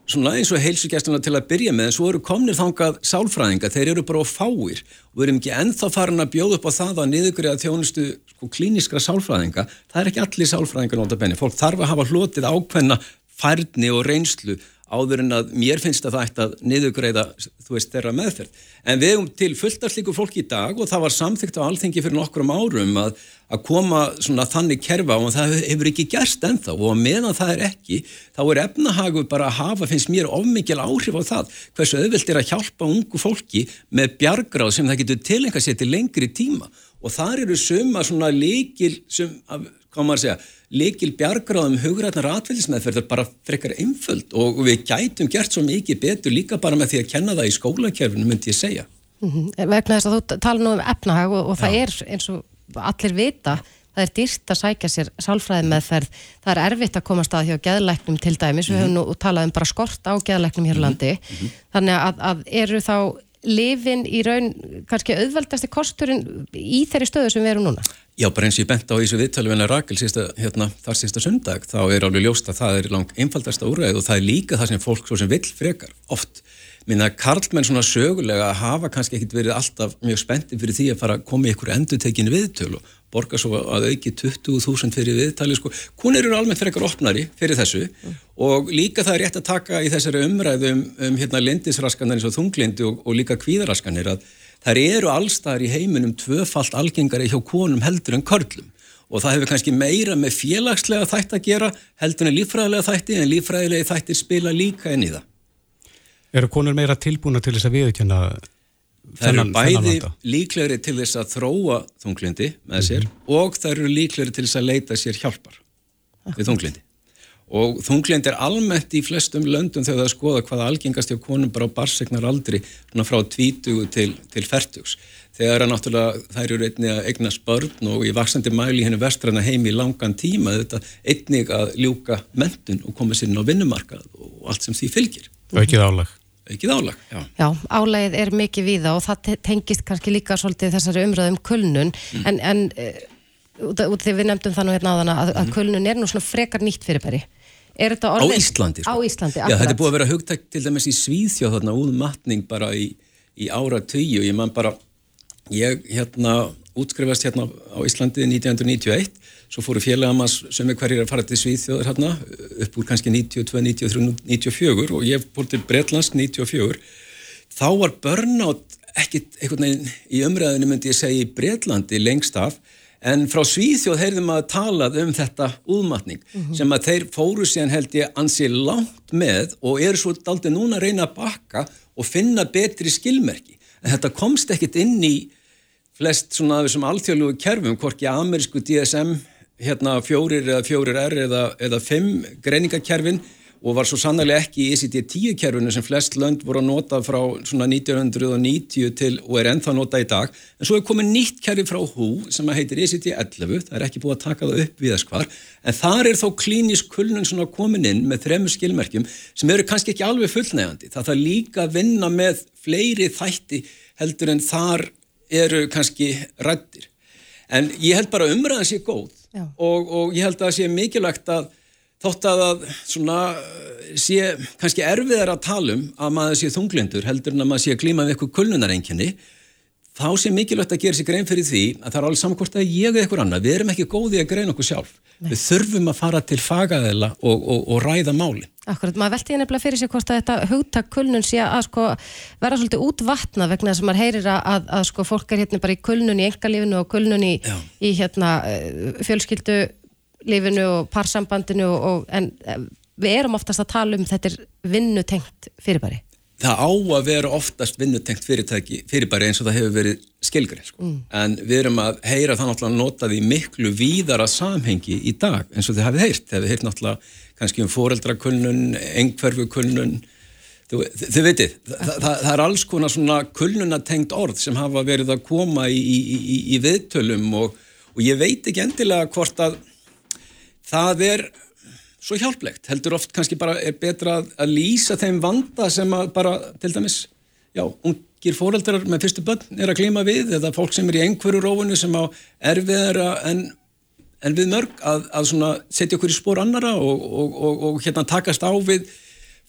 svona eins og heilsugjastluna til að byrja með en svo eru komnir þangað sálfræðinga, þeir eru bara á fáir. Og erum ekki enþá farin að bjóða upp á það að niðugriða þjónustu sko, klíniskra sálfræðinga, það er ekki allir sálfræðingar nota benni, fólk þarf að hafa hlotið ákveðna færni og reynslu áður en að mér finnst að það ætti að niðugreiða, þú veist, þeirra meðferð. En við hefum til fulltarslíku fólki í dag og það var samþygt á alþengi fyrir nokkrum árum að, að koma svona þannig kerfa og það hefur ekki gerst ennþá. Og meðan það er ekki, þá er efnahagu bara að hafa, finnst mér, ofmikil áhrif á það. Hversu auðvilt er að hjálpa ungu fólki með bjargráð sem það getur tilengja sér til lengri tíma. Og þar eru suma svona líkil, sem, hvað maður segja, likil bjargráðum hugrætnar atveldismeðferð er bara frekar einföld og við gætum gert svo mikið betur líka bara með því að kenna það í skólakerfinu myndi ég segja. Mm -hmm. Vegna þess að þú tala nú um efnahag og, og það er eins og allir vita það er dýrt að sækja sér sálfræði meðferð, það er erfitt að koma stað hjá geðleiknum til dæmis, mm -hmm. við höfum nú talað um bara skort á geðleiknum hér á landi, mm -hmm. þannig að, að eru þá lifin í raun kannski auðveldasti kosturinn í þeirri stöðu sem við erum núna? Já, bara eins og ég bent á í þessu viðtölu en að Rakel sísta, hérna, þar sísta sundag þá er alveg ljóst að það er langt einfaldasta úræð og það er líka það sem fólk svo sem vill frekar oft. Minna Karlmenn svona sögulega hafa kannski ekkit verið alltaf mjög spenntið fyrir því að fara að koma í einhverju endutekinu viðtölu borga svo að auki 20.000 fyrir viðtali sko. Hún eru almennt frekar opnari fyrir þessu mm. og líka það er rétt að taka í þessari umræðu um, um hérna, lindisraskanir eins og þunglindi og, og líka kvíðaraskanir að þær eru allstaðar í heiminum tvöfalt algengari hjá konum heldur en körlum og það hefur kannski meira með félagslega þætt að gera heldur en lífræðilega þætti en lífræðilega þætti spila líka inn í það. Eru konur meira tilbúna til þess að viðkjanna Það eru bæði líklegri til þess að þróa þunglindi með sér mm -hmm. og það eru líklegri til þess að leita sér hjálpar við þunglindi og þunglind er almennt í flestum löndum þegar það skoða hvaða algengast hjá konum bara á barsegnar aldri frá 20 til, til 40 þegar að náttúrulega þær eru einnig að egna spörn og í vaksandi mæli henni vestræna heim í langan tíma þetta einnig að ljúka mentun og koma sér inn á vinnumarkað og allt sem því fylgir. Aukið álag. Aukið álag, já. Já, álægið er mikið víða og það tengist kannski líka svolítið þessari umröðum kulnun mm. en, en út af því við nefndum það nú hérna þann að, að mm. kulnun er nú svona frekar nýtt fyrirbæri á Íslandi, sko. á Íslandi Já, þetta er búið að vera hugtækt til dæmis í Svíðþjóð þarna úðmatning bara í, í ára og ég man bara ég hérna útskrifast hérna á Íslandi 1991 svo fóru félagamans sem er hverjir að fara til Svíðþjóðar hérna upp úr kannski 92, 93, 94 og ég fór til Breitlands 94 þá var börnátt ekkit einhvern veginn í umræðinu myndi ég segja í Breitlandi lengst af en frá Svíþjóð heyrðum að talað um þetta úðmatning mm -hmm. sem að þeir fóru síðan held ég ansi langt með og eru svo aldrei núna að reyna að bakka og finna betri skilmerki en þetta komst ekkit inn í flest svona þessum alþjóðlugu kerfum, hvorki amerísku DSM hérna fjórir eða fjórir R eða, eða fimm greiningakerfin og var svo sannlega ekki í ICD-10 kerfinu sem flest lönd voru að nota frá svona 1990 til og er ennþá nota í dag. En svo er komið nýtt kerfi frá HÚ sem heitir ICD-11 það er ekki búið að taka það upp við þess hvar. En þar er þó klínisk kulnun komin inn með þremur skilmerkjum sem eru kannski ekki alveg fullnægandi það þarf líka að vinna með fleiri þætti heldur en þar eru kannski rættir en ég held bara umræðan sé góð og, og ég held að það sé mikilvægt að þótt að það svona eh, sé kannski erfiðar að tala um að maður sé þunglindur heldur en að maður sé að glíma við eitthvað kulnunarengjani þá sé mikilvægt að gera sér grein fyrir því að það er alveg samankvort að ég eða eitthvað annað, við erum ekki góði að greina okkur sjálf Nei. við þurfum að fara til fagaðela og, og, og ræða máli Akkurat, maður velti ég nefnilega fyrir sig hvort að þetta hugtak kulnun sé að sko vera svolítið útvatna vegna þess að maður heyrir að, að, að sko fólk er hérna bara í kulnun í engalífinu og kulnun í, í hérna eh, fjölskyldu lífinu og parsambandinu og, og, en eh, við erum oftast að tala um þetta er vinnutengt fyrirbæri. Það á að vera oftast vinnutengt fyrirbæri eins og það hefur verið skilgrið sko. mm. en við erum að heyra það náttúrulega notað í miklu víðara samhengi í dag eins og þið hafið heyrt, þið hafið heyrt náttúrulega kannski um foreldrakunnun, engverfukunnun þið veitir, það, það, það er alls konar svona kulnunatengt orð sem hafa verið að koma í, í, í, í viðtölum og, og ég veit ekki endilega hvort að það er svo hjálplegt, heldur oft kannski bara er betra að, að lýsa þeim vanda sem að bara, til dæmis, já, ungir fóreldrar með fyrstu börn er að klíma við eða fólk sem er í einhverju rófunu sem á erfiðara en, en við mörg að, að setja okkur í spór annara og, og, og, og hérna takast á við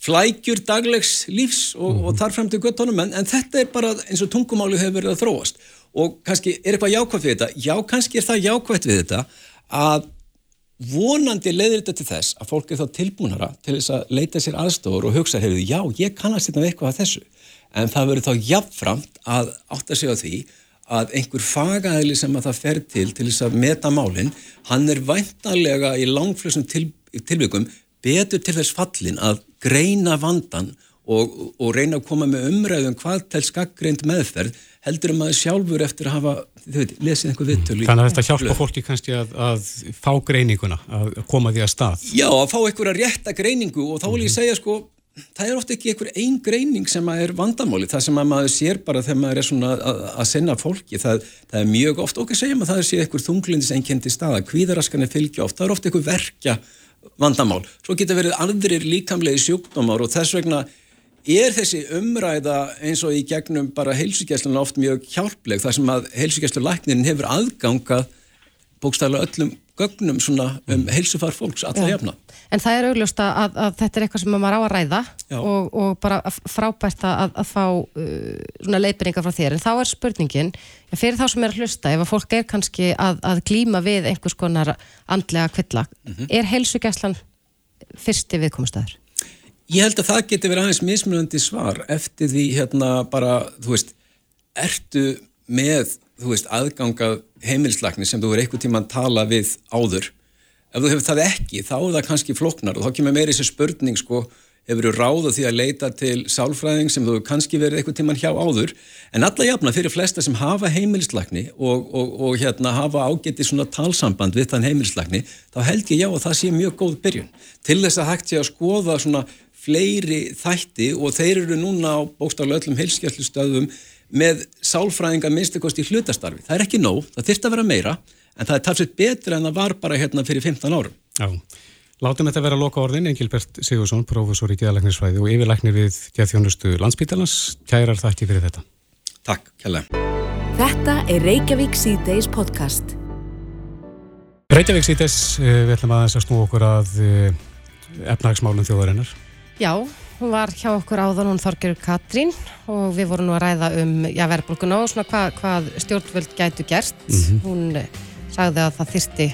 flækjur daglegs lífs og, mm. og þar frem til göttunum en, en þetta er bara eins og tungumáli hefur verið að þróast. Og kannski er eitthvað jákvæmt við þetta? Já, kannski er það jákvæmt við þetta að vonandi leiðir þetta til þess að fólk er þá tilbúnara til þess að leita sér aðstofur og hugsa, hefur, já, ég kannast þetta með eitthvað að þessu, en það verður þá jafnframt að átta sig á því að einhver fagæðli sem að það fer til til þess að meta málinn, hann er væntanlega í langflössum til, tilbyggum betur til þess fallin að greina vandan og, og reyna að koma með umræðum hvað til skaggreind meðferð heldur um að sjálfur eftir að hafa veit, lesið einhver vittölu. Þannig að þetta hjálpa fólki kannski að, að fá greininguna, að koma því að stað. Já, að fá einhverja rétta greiningu og þá vil ég mhm. segja sko, það er ofta ekki einhver einn greining sem er vandamáli, það sem að maður sér bara þegar maður er svona að, að senna fólki, það, það er mjög ofta okkur segjum að það sé einhver þunglindis einkendi staða, kvíðaraskan er fylgja ofta, það er ofta einhver verkja vandamál. Svo getur verið andrir líkamlegi sjúkdómar og þess vegna er þessi umræða eins og í gegnum bara heilsugjæsluna oft mjög hjálpleg þar sem að heilsugjæslulæknin hefur aðgangað bókstæðilega öllum gögnum svona um heilsufar fólks alla jafna. En það er augljósta að, að þetta er eitthvað sem maður á að ræða og, og bara frábært að, að fá uh, svona leipinninga frá þér en þá er spurningin, fyrir þá sem er að hlusta ef að fólk er kannski að, að glýma við einhvers konar andlega kvilla mm -hmm. er heilsugjæslan fyrsti viðkomastæður? Ég held að það geti verið aðeins mismunandi svar eftir því hérna bara, þú veist, ertu með, þú veist, aðgangað heimilslagni sem þú verið eitthvað tíma að tala við áður. Ef þú hefur það ekki, þá er það kannski floknar og þá kemur meiri þessi spurning, sko, hefur þú ráðað því að leita til sálfræðing sem þú kannski verið eitthvað tíman hjá áður. En alla jafna fyrir flesta sem hafa heimilslagni og, og, og hérna hafa ágetið svona talsamband við þann heimilslagni, þá held ég já að það sé mjög góð byrjun. Til þess að hægt sé að skoða svona fleiri þætti og þeir eru núna á bókstaflega öllum heilskjæslustöðum með sálfræðinga minnstakosti í hlutastarfi. Það er ekki nóg, það þurft að vera meira en það er talsveit betra en það var bara hérna fyrir 15 árum. Já, látum þetta vera að loka orðin, Engilbert Sigursson, professor í geðalæknisfræði og yfirlæknir við geðþjónustu landsbítalans. Kærar þætti fyrir þetta. Takk, kærlega. Þetta er Reykjavík C-Days podcast. Reykjavík C-Days, eh, við ætlum aðeins að snú okkur að eh, efnagsmálum þjóðarinnar. Já, hún var hjá okkur áðan, hún Þorgerur Katrín og við vorum nú að ræða um já, verðbólkuna og svona hva, hvað stjórnvöld gætu gert. Mm -hmm. Hún sagði að það þyrsti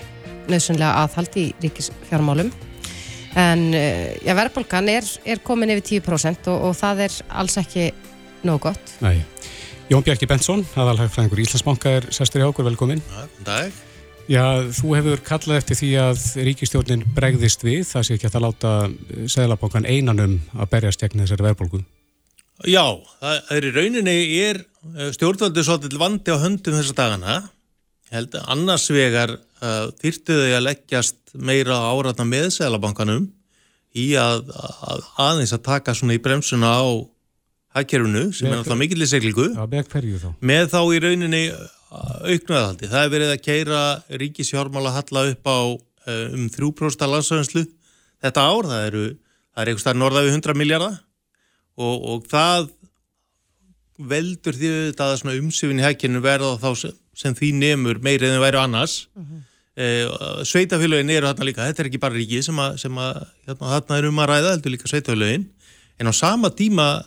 nöðsynlega aðhald í ríkisfjármálum. En eh, já, verðbólkan er, er komin yfir 10% og, og það er alls ekki nóg gott. Nei. Jón Bjarki Bensson, aðalhagfræðingur Íslandsbanka er sestur í ákur, velkomin. Já, dag. Já, þú hefur kallað eftir því að ríkistjórnin bregðist við, það sé ekki að það láta eh, seglabankan einanum að berjast gegn þessari verðbólgu. Já, það er í rauninni er eh, stjórnvöldu svolítið vandi á höndum þessa dagana. Ég held að annars vegar uh, þýrtuðu að leggjast meira áratna með seglabankanum í að, að aðeins að taka svona í bremsuna á hækkerfunu sem með er alltaf mikill í seglingu. Já, með hverju þá? Með þá í rauninni auknuðaldi. Það er verið að keira ríkisjármála halla upp á eh, um 3% landsöðinslu þetta ár. Það eru, það er eitthvað norða við 100 miljardar og, og það veldur því að umsifin í hækinu verða þá sem, sem því nefnur meirið en væri annars. Uh -huh. uh, sveitafélögin eru þarna líka, þetta er ekki bara ríkið sem að, sem að hérna, þarna er um að ræða, heldur líka sveitafélögin en á sama tíma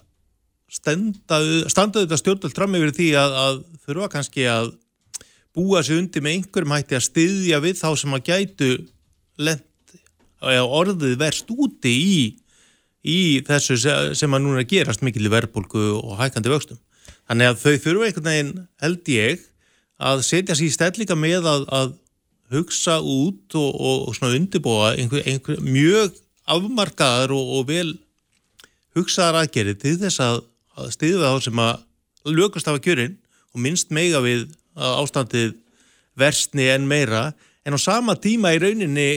standaðu þetta stjórnvöld fram yfir því að, að þurfa kannski að búa sig undir með einhverjum hætti að styðja við þá sem að gætu lent, orðið verst úti í, í þessu sem að núna gerast mikil í verbulgu og hækandi vöxtum. Þannig að þau þurfa einhvern veginn held ég að setja sér í stellika með að, að hugsa út og, og, og svona undirbúa einhver, einhver mjög afmarkaðar og, og vel hugsaðar aðgerið til þess að, að stiða þá sem að lögast af að kjörin og minnst meiga við ástandið versni en meira en á sama tíma í rauninni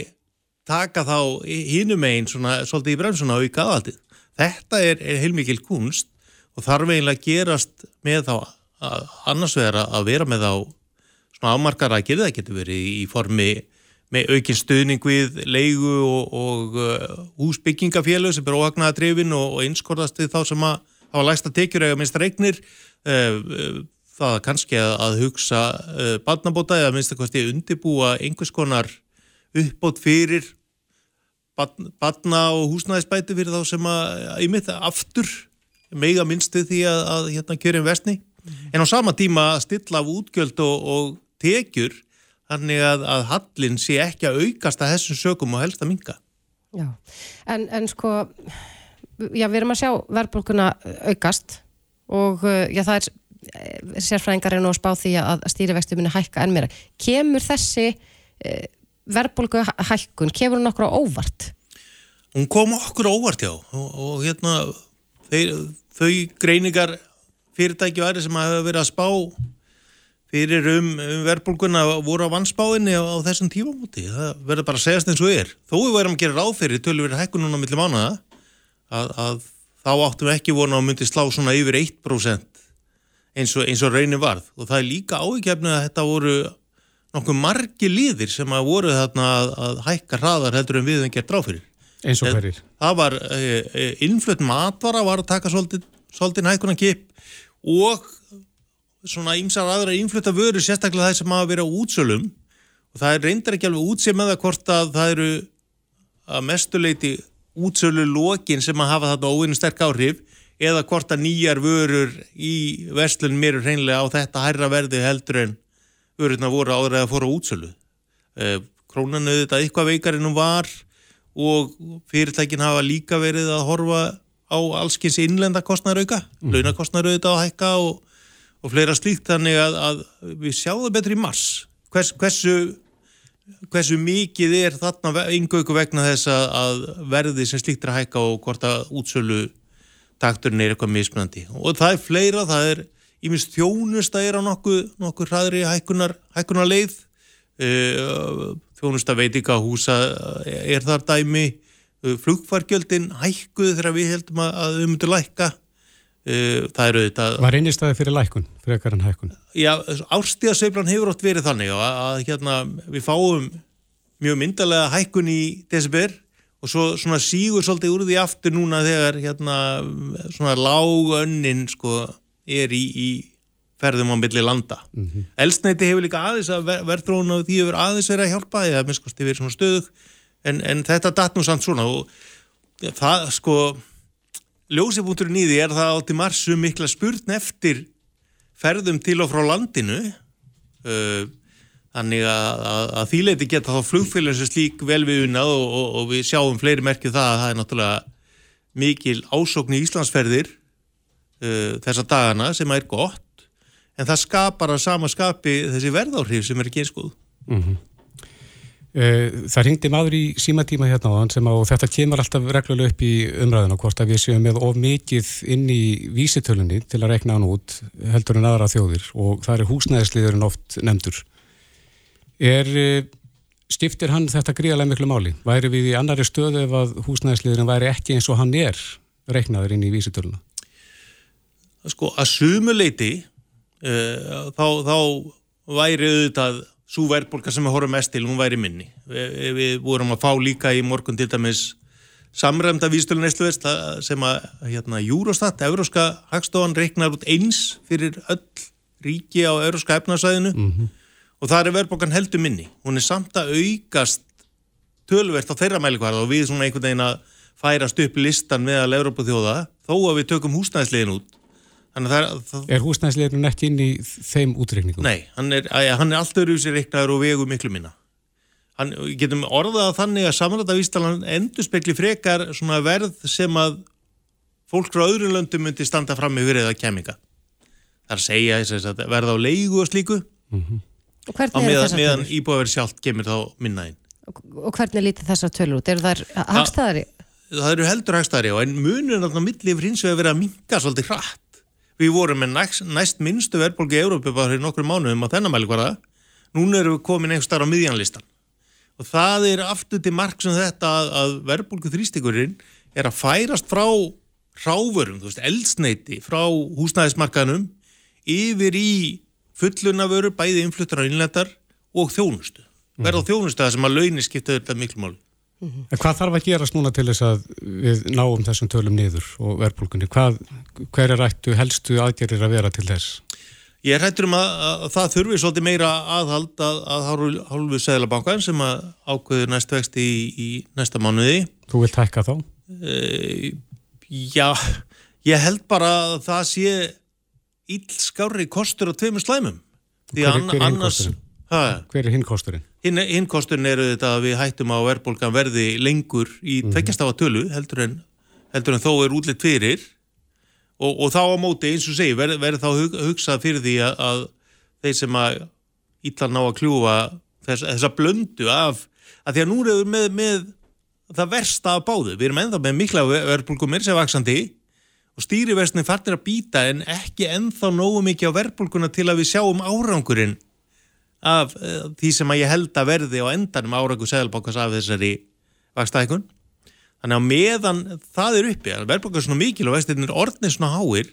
taka þá hínum einn svolítið í bremsuna og í gaðaldið. Þetta er, er heilmikil kunst og þarf eiginlega að gerast með þá að annars vera að vera með þá svona ámarkar að gera það getur verið í formi með aukinn stuðning við leigu og, og uh, húsbyggingafélög sem er óhagnaða drifin og, og einskorðast við þá sem að hafa lægsta tekjur eða minnst regnir uh, uh, það kannski að, að hugsa uh, barnabóta eða minnst að kosti undibúa einhvers konar uppbót fyrir barn, barna og húsnæðisbæti fyrir þá sem að í mitt aftur meiga minnstu því að, að hérna kjörin vestni mm. en á sama tíma stilla af útgjöld og, og tekjur þannig að, að hallin sé ekki að aukast að þessum sögum og helst að minga. Já, en, en sko, já við erum að sjá verðbólkuna aukast og uh, já það er eh, sérfræðingar er nú að spá því að stýrivexti muni hækka enn meira. Kemur þessi eh, verðbólku hækkun, kemur hún okkur á óvart? Hún kom okkur á óvart já og, og hérna þeir, þau greiningar fyrirtæki væri sem hafa verið að spá fyrir um, um verðbólguna voru á vannspáinni á, á þessum tífamúti það verður bara að segjast eins og er þó við værum að gera ráð fyrir tölur verið hækkun núna millir mánuða að, að þá áttum við ekki vona að myndi slá svona yfir 1% eins og, eins og raunin varð. Og það er líka ávikefni að þetta voru nokkuð margi líðir sem að voru þarna að, að hækka hraðar heldur en við en gert ráð fyrir. Eins og hverjir. það var e, e, innflutt matvara var að taka svolítið hækkunan kip og svona ymsar aðra innflutta vöru sérstaklega það sem verið á útsölum. Og það er reyndar ekki alveg útsið með það hvort að það eru að mestuleiti útsölu lokin sem að hafa þarna óvinni sterk áhrif eða hvort að nýjar vörur í vestlun mér er hreinlega á þetta hærra verði heldur en vörurna voru áður að fóra útsölu. Eh, krónan auðvitað eitthvað veikarinnum var og fyrirtækin hafa líka verið að horfa á allskins innlenda kostnarauka, mm. launakostnarauka að hækka og og fleira slíkt. Þannig að, að við sjáum það betur í mars. Hvers, hversu, hversu mikið er þarna yngöku vegna þess að verði sem slíkt er að hækka og hvort að útsölu takturinn er eitthvað mismunandi? Og það er fleira, það er íminst þjónusta er á nokkuð nokku hraðri hækkunar, hækkunar leið uh, þjónusta veitika húsa er þar dæmi. Uh, flugfargjöldin hækkuð þegar við heldum að við myndum lækka. Eh, það eru þetta... Var einnigstæði fyrir lækun, fyrir ekkar en hækun? Já, árstíðasveiflan hefur ótt verið þannig að, að hérna, við fáum mjög myndalega hækun í desember og svo svona sígur svolítið úr því aftur núna þegar hérna svona lágönnin sko er í, í ferðum á milli landa. Mm -hmm. Elsneiti hefur líka aðeins að ver, verðrónu og því hefur aðeins verið að hjálpa því að minnskosti verið svona stöðug en, en þetta datt nú samt svona og það sko ljósibúnturinn í því er það átti marsu mikla spurn eftir ferðum til og frá landinu uh, þannig að, að, að þýleiti geta þá flugfélagin sem slík vel við unnað og, og, og við sjáum fleiri merkið það að það er náttúrulega mikil ásókn í Íslandsferðir uh, þessa dagana sem er gott en það skapar að sama skapi þessi verðáhrif sem er ekki einskoð mm -hmm. Eh, það ringdi maður í símatíma hérna á þann sem á þetta kemur alltaf reglulega upp í umræðinu hvort að við séum með of mikið inn í vísitölunni til að rekna hann út heldur en aðra þjóðir og það er húsnæðisliðurinn oft nefndur. Er, eh, stiftir hann þetta gríðarlega miklu máli? Væri við í annari stöðu ef að húsnæðisliðurinn væri ekki eins og hann er reknaður inn í vísitöluna? Sko að sumuleiti uh, þá, þá væri auðvitað svo verðbólka sem við horfum mest til, hún væri minni. Vi, við vorum að fá líka í morgun til dæmis samræmda vístölu neistluverst sem að hérna, Júrostat, Euróska hagstofan, reiknar út eins fyrir öll ríki á Euróska efnarsæðinu mm -hmm. og það er verðbólgan heldur minni hún er samt að aukast tölvert á þeirra mælikvarða og við svona einhvern veginn að færast upp listan meðal Európa þjóða þó að við tökum húsnæðislegin út er, það, Er húsnæðislegurinn ekki inn í þeim útreikningum? nei, hann er, æ, hann er allt öðru sér reiknaður og vegu miklu minna hann, getum orðað þannig að samræta vístalan endur spekli frekar svona verð sem að fólk frá öðrum löndum myndi standa fram með fyrir eða kemminga það er að segja þess að verða á leigu og slíku Og á hvernig eru meðan, meðan íbúaverð sjálft kemur þá minna inn Og hvernig lítið þessar tölur út? Eru þær hagstæðari? það eru heldur hægstæðari og en munur náttúrulega milli yfir hins vegar verið að minka svolítið hratt. Við vorum með næst, næst minnstu verðbólgi í Európa bara fyrir nokkru mánuðum á þennan mælikvarða. Núna erum við komin einhver starf á miðjanlistan. Og það er aftur til mark sem þetta að, að verðbólgu þrýstingurinn er að færast frá ráfurum, þú veist, eldsneiti, frá húsnæðismarkaðnum yfir í fullunavöru, bæði innfluttar á innlendar og þjónustu. Verða á þjónustu það sem að launir skipta þetta miklu máli. En hvað þarf að gerast núna til þess að við náum þessum tölum niður og verðbólgunni? Hvað, hver er ættu helstu aðgerir að vera til þess? Ég hættur um að, að það þurfi svolítið meira aðhald að, að hálfu, seglabankan sem að ákveður næst vexti í, í næsta mánuði. Þú vilt hækka þá? E, já, ég held bara að það sé illskári kostur á tveimur slæmum. Hver, hver er annars- kosturinn? Hver er hinn kosturinn? hinn, hinn kosturinn eru þetta að við hættum á verðbólgan verði lengur í mm -hmm. tölu heldur en, heldur en þó er útlitt fyrir og, og þá á móti eins og segi verði verð þá hug, hugsað fyrir því að, að þeir sem að illa ná að kljúfa þess, þessa blöndu af að því að nú erum við með, með það versta af báðu, við erum ennþá með mikla verðbólgu mér sem vaksandi og stýriversni farnir að býta en ekki ennþá nógu mikið á verðbólguna til að við sjáum árangurinn af uh, því sem að ég held að verði á endanum árangur seðalbókast af þessari vakstækun. Þannig að meðan það er uppi, að verðbókast er svona mikil og vextirnir orðnir svona háir,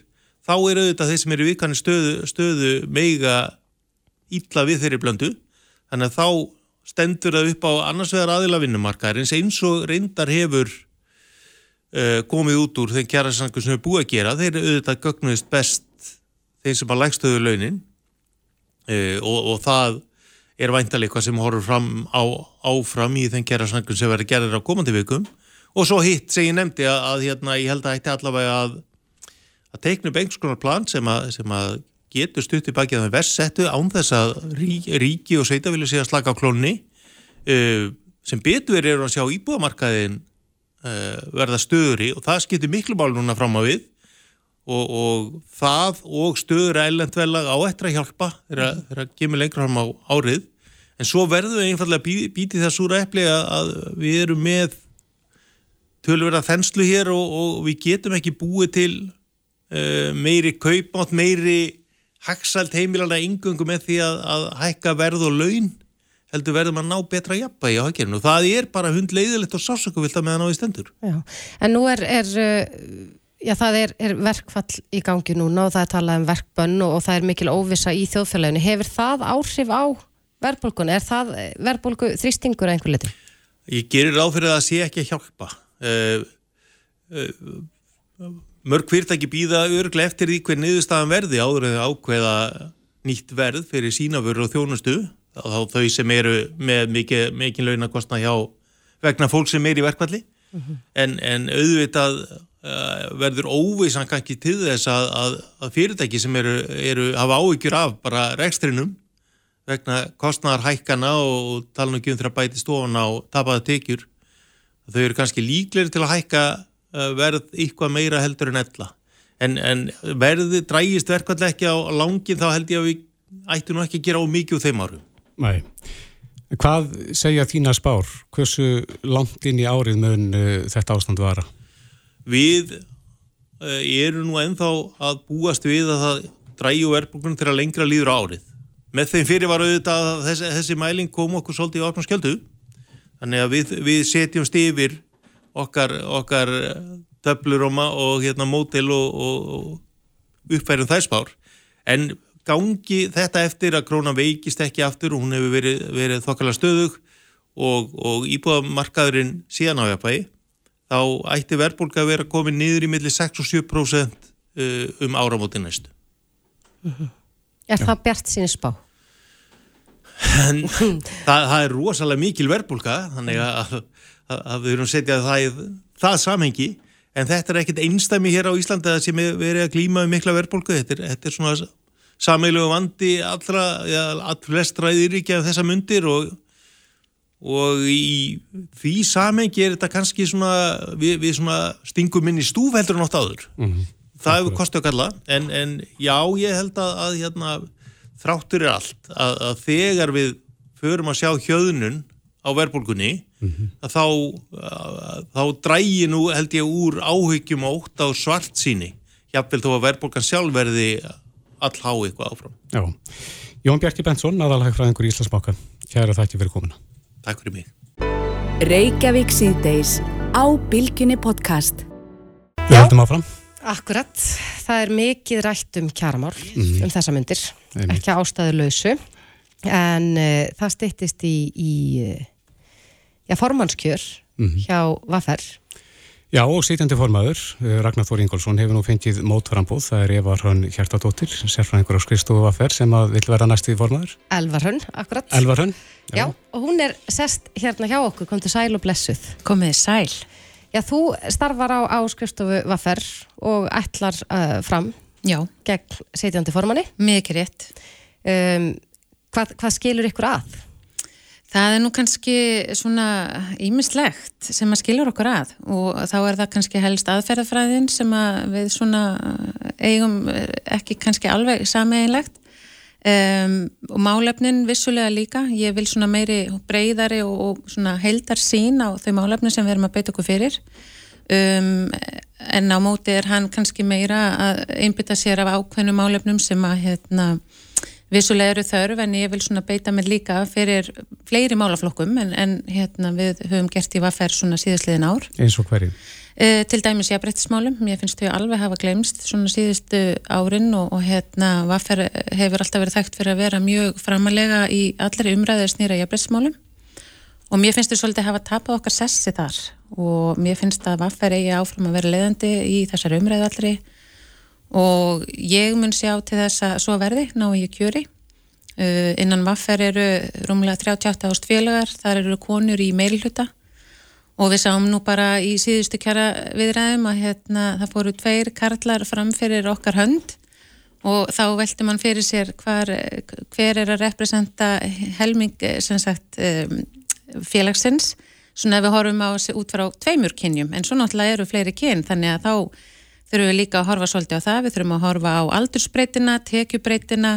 þá er auðvitað þeir sem eru vikanir stöðu, stöðu meiga illa við þeirri blöndu. Þannig að þá stendur það upp á annars vegar aðila vinnumarkaðarins eins og reyndar hefur uh, komið út úr þeim kjærasangur sem er búið að gera. Þeir auðvitað gögnuðist best þeim sem að lægstöðu launin og, og það er væntalega eitthvað sem horfur fram á, áfram í þeim kjærasangur sem verður gerðir á komandi vikum. Og svo hitt sem ég nefndi að, að hérna, ég held að ætti allavega að, að teikna upp einhvers konar plan sem að, sem að getur stutt í baki að það verðs settu án þess að ríki, ríki og sveita vilja sé að slaka á klónni. Uh, sem betur er að sjá íbúðamarkaðin uh, verða stöðuri og það skiptir miklu mál núna fram á við og, og það og stöður ælendvelag á eftir að hjálpa þegar það kemur lengra fram á árið. En svo verðum við einfallega bí, bítið það súra eppli að, að við erum með tölverða þenslu hér og, og við getum ekki búið til uh, meiri kaupmátt, meiri hagsalt heimilana yngöngu með því að, að hækka verð og laun heldur verðum að ná betra jafnvægi á hagkerfinu. Og það er bara hundleiðilegt og sásökuvilt að meðan á í stendur. Já, en nú er, er uh, já, það er, er verkfall í gangi núna og það er talað um verkbönn og, og það er mikil óvissa í þjóðfélaginu. Hefur það áhrif á verðbólgun? Er það eh, verðbólgu þrýstingur að einhver liti? Ég gerir ráð fyrir að það sé ekki að hjálpa. Uh, uh, mörg fyrirtæki býða örglega eftir því hver niðurstaðan verði áður en ákveða nýtt verð fyrir sínavörur og þjónustu þá þau sem eru með mikið, mikið launakostna hjá vegna fólk sem er í verkvalli en, en auðvitað verður óvissan kannski til þess að, að, að fyrirtæki sem eru, eru hafa áhyggjur af bara rekstrinum vegna kostnaðar hækkana og tala nú ekki um þegar bæti stofan á tapaða tekjur þau eru kannski líklegri til að hækka uh, verð eitthvað meira heldur en ella en, en verði drægist verkvall ekki á langin þá held ég að við ættum ekki að gera á mikið úr þeim árum Nei. Hvað segja þína spár? Hversu langt inn í árið mun uh, þetta ástand vara? Við uh, erum nú ennþá að búast við að það dræju verðbúkunum til að lengra líður árið. Með þeim fyrir var auðvitað að þessi, þessi mæling kom okkur svolítið í opnum skjöldu. Þannig að við, við setjumst yfir okkar, okkar töflur og, og hérna, mótil og, og, uppfærum þær spár. En gangi þetta eftir að krónan veikist ekki aftur og hún hefur verið, verið þokkala stöðug og, og íbúðamarkaðurinn síðan á jafnvægi þá ætti verðbólka að vera komið niður í milli 6 og 7% um áramóti næstu. Er það bjart síni spá? en það, það er rosalega mikil verbulga þannig að, að, að við erum setjað það í það samhengi en þetta er ekkit einstæmi hér á Íslandi að sem er verið að glýma um mikla verbulgu þetta er, þetta er svona sameilu vandi allra, ja, all flestra yriríkja af þessa myndir og, og í því samhengi er þetta kannski svona við, við svona stingum inn í stúf heldur en ótt áður. Mm -hmm. það hefur kostið að kalla en, en já, ég held að, að hérna þráttur er allt. Að, að þegar við förum að sjá hjöðnun á verbulgunni mm -hmm. að þá, þá drægi nú held ég úr áhyggjum ótt á svart síni jáfnvel þó að verbulgan sjálf verði all há eitthvað áfram. Já, Jón Bjarki Bensson, aðalhagfræðingur í Íslandsbáka Kæra þakki fyrir komuna Takk fyrir mig Reykjavík síðdeis á Bilginni podcast Við höldum áfram Akkurat, það er mikið rætt um kjaramál mm. um þessa myndir, Einnig. ekki ástæðu lausu en uh, það stýttist í, í uh, já, formannskjör mm. hjá Vaffer. Já og sítjandi formaður, eh, Ragnar Þóri Ingólfsson hefur nú fengið mótframbóð, það er Eva Hrönn Hjertadóttir, sérfræðingur á skrifstofu Vaffer sem að vil vera næst í formaður. Elvar Hrönn, akkurat. Elvar Hrönn. Já. já, og hún er sest hérna hjá okkur, kom til sæl og blessuð. Komið sæl. Já, þú starfar á, á skrifstofu Vaffer og ætlar uh, fram Já. gegn setjandi formanni. Mikið rétt. Um, hvað, hvað skilur ykkur að? Það er nú kannski svona ímislegt sem að skilur okkur að og þá er það kannski helst aðferðafræðin sem að við svona eigum ekki kannski alveg sameinlegt Um, og málefnin vissulega líka. Ég vil svona meiri breyðari og, og svona heldar sín á þau málefnin sem við erum að beita okkur fyrir. Um, en á móti er hann kannski meira að einbytta sér af ákveðnu málefnum sem að hérna, vissulega eru þörf en ég vil svona beita mig líka fyrir fleiri málaflokkum en, en hérna, við höfum gert í vaffer svona síðastliðin ár. Eins og hverju Uh, til dæmis jafnbrettismálum, mér finnst þau alveg hafa glemst svona síðustu árin og, og hérna Vaffer hefur alltaf verið þekkt fyrir að vera mjög framalega í allri umræðið snýra jafnbrettismálum og mér finnst þau svolítið hafa tapað okkar sessi þar. Og mér finnst að Vaffer eigi áfram að vera leðandi í þessar umræðið allri og ég mun sjá til þess að svo verði ná ég kjöri. Uh, innan Vaffer eru rúmlega 38 ást félagar, þar eru konur í meilhuta Og við sáum nú bara í síðustu kjara viðræðum að hérna, það fóru tveir karlar fram fyrir okkar hönd. Og þá velti mann fyrir sér hvar, hver er að representa helming sagt, félagsins. Svona ef við horfum á út frá tveimur kynjum en svo náttúrulega eru fleiri kyn þannig að þá þurfum við líka að horfa svolítið á það. Við þurfum að horfa á aldursbreytina, tekjubbreytina,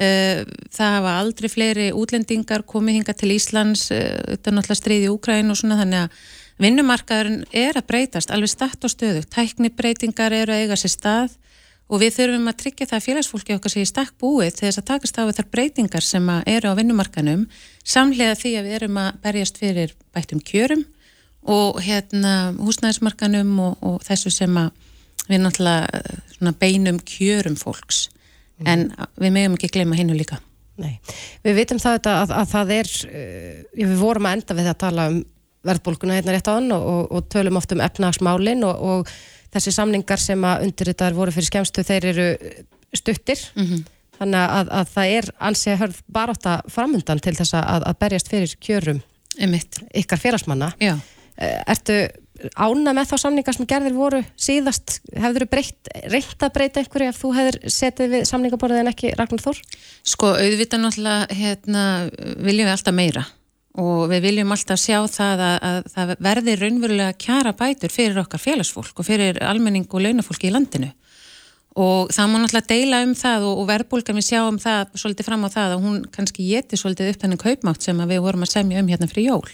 það hafa aldrei fleiri útlendingar komið hinga til Íslands, þetta er náttúrulega stríði í Úkræn og svona þannig að vinnumarkaðurinn er að breytast alveg statt og stöðu, tæknibreytingar eru að eiga sér stað og við þurfum að tryggja það að félagsfólki okkar sé í stakk búið til þess að takast á þessar breytingar sem eru á vinnumarkanum samlega því að við erum að berjast fyrir bættum kjörum og hérna húsnæðismarkanum og, og þessu sem við náttúrulega beinum kjörum fólks mm. en við meðum ekki gleyma hinnu líka. Nei, við vitum það að, að, að það er, uh, við vorum að enda við að tala um verðbólkuna hérna rétt á hann og, og, og tölum oft um efnagsmálin og, og þessi samningar sem að undirritar voru fyrir skemstu þeir eru stuttir mm -hmm. þannig að, að það er ansið hörð baráta framundan til þess að, að berjast fyrir kjörum Einmitt. ykkar félagsmanna Já. Eh, ertu ána með þá samningar sem gerðir voru síðast, hefur þú reynt að breyta einhverju ef þú hefur setið við samningaborðið en ekki Ragnar Þór? Sko, auðvitað náttúrulega hérna, viljum við alltaf meira og við viljum alltaf sjá það að, að það verði raunverulega kjara bætur fyrir okkar félagsfólk og fyrir almenning og launafólki í landinu og það má náttúrulega deila um það og, og verðbólgan við sjáum það svolítið fram á það að hún kannski geti svolítið upp þennan kaupmátt sem við vorum að semja um hérna fyrir jól.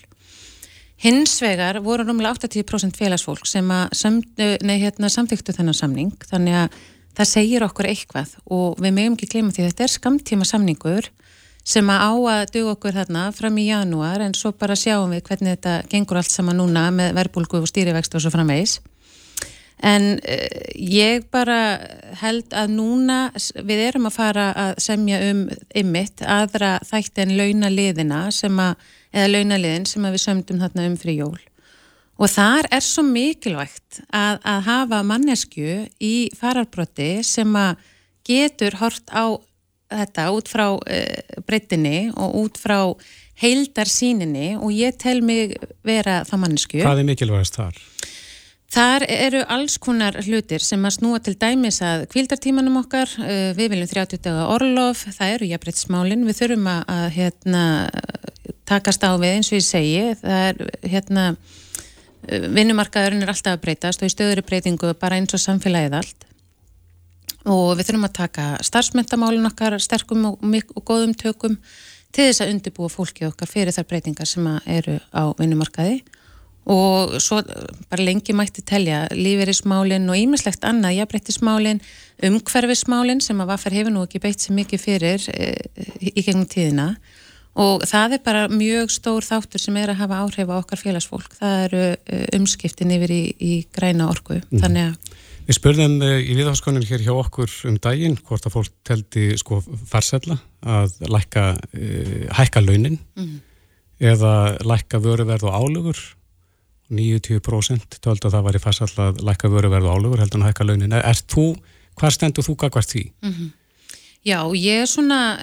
Hins vegar voru rúmlega 80% félagsfólk sem nei, hérna, samþyktu þennan samning þannig að það segir okkur eitthvað og við mögum ekki gleyma því þetta er skamtíma samningur sem að á að dög okkur þarna fram í janúar en svo bara sjáum við hvernig þetta gengur allt saman núna með verbulgu og stýrivext og svo framvegs en uh, ég bara held að núna við erum að fara að semja um ymmit aðra þætti en launaliðina sem að, eða launaliðin sem við sömdum þarna um fri jól og þar er svo mikilvægt að, að hafa mannesku í fararbrotti sem að getur hort á þetta út frá uh, breytinni og út frá heildarsýninni og ég tel mig vera það mannesku. Hvað er mikilvægast þar? Þar eru alls konar hlutir sem að snúa til dæmis að kvildartímanum okkar, uh, við viljum 30 daga orlof, það eru jafnbreytsmálinn, við þurfum að, að hérna, takast á við eins og ég segi, það er hérna, vinnumarkaðurinn er alltaf að breytast og í stöðuri breytingu bara eins og samfélagið allt. Og við þurfum að taka starfsmentamálinn okkar sterkum og, og góðum tökum til þess að undibúa fólki okkar fyrir þar breytingar sem eru á vinnumarkaði. Og svo bara lengi mætti telja líferismálinn og ímislegt annað, jafnbreyttismálinn, umhverfismálinn sem að Vaffer hefur nú ekki beitt sér mikið fyrir e, í gegnum tíðina og það er bara mjög stór þáttur sem er að hafa áhrif á okkar félagsfólk, það eru eh, umskiptin yfir í, í græna orku, mm. þannig að Við spurðum í viðháskonum hér hjá okkur um daginn hvort að fólk teldi sko farsella að lækka, uh, hækka launin mm. eða lækka vöruverð og álugur 90% töldu að það var í farsall að lækka vöruverð og álugur heldur en hækka launin. Er þú, hvað stendur þú gagvart því? Mm -hmm. Já, ég er svona,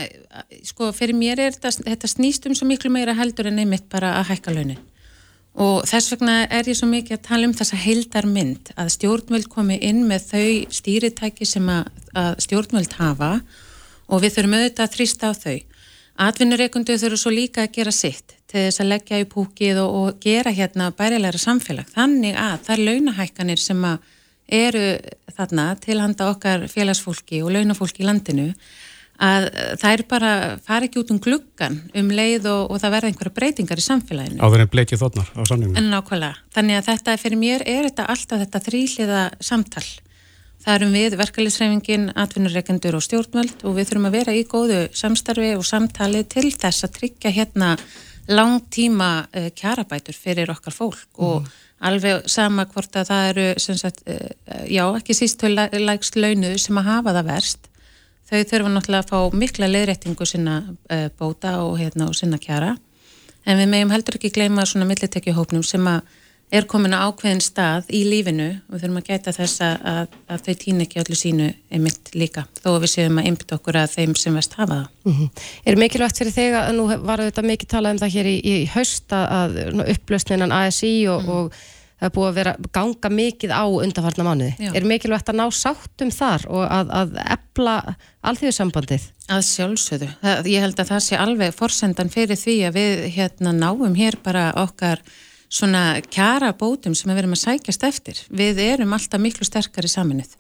sko, fyrir mér er þetta, þetta snýst um svo miklu meira heldur en einmitt bara að hækka launin og þess vegna er ég svo mikið að tala um þessa heildarmynd að stjórnvöld komi inn með þau stýritæki sem að, að stjórnvöld hafa og við þurfum auðvitað að þrýsta á þau. Atvinnureikundu þurfum svo líka að gera sitt til þess að leggja í púkið og, og gera hérna bærilegra samfélag. Þannig að það er launahækkanir sem eru þarna til handa okkar félagsfólki og launafólki í landinu að það er bara, fara ekki út um gluggan um leið og, og það verða einhverja breytingar í samfélaginu. Áður en bleikið þotnar á sanningum. En nákvæmlega. Þannig að þetta fyrir mér er þetta alltaf þetta þrýliða samtal. Það erum við, verkefliðsreifingin, atvinnureikendur og stjórnvöld og við þurfum að vera í góðu samstarfi og samtali til þess að tryggja hérna langtíma uh, kjarabætur fyrir okkar fólk mm. Alveg sama hvort að það eru sagt, uh, já, ekki síst þau lægst launuð sem að hafa það verst þau þurfa náttúrulega að fá mikla leðrættingu sinna uh, bóta og, hérna, og sinna kjara. En við meðum heldur ekki gleyma svona millitekjuhópnum sem að er komin að ákveðin stað í lífinu og þurfum að gæta þess að, að þau týna ekki öllu sínu einmitt líka þó að við séum að einbita okkur að þeim sem vest hafa það. Mm -hmm. Er mikilvægt fyrir þig að nú var þetta mikið talað um það hér í, í haust að upplösninan ASI og, mm -hmm. og það er búið að vera ganga mikið á undanfarnar mánuði. Já. Er mikilvægt að ná sáttum þar og að, að epla alþjóðsambandið? Að sjálfsögðu. Það, ég held að það sé alveg forsendan fyrir því að við hérna náum hér bara okkar svona kjara bótum sem við erum að sækjast eftir. Við erum alltaf miklu sterkari saminnið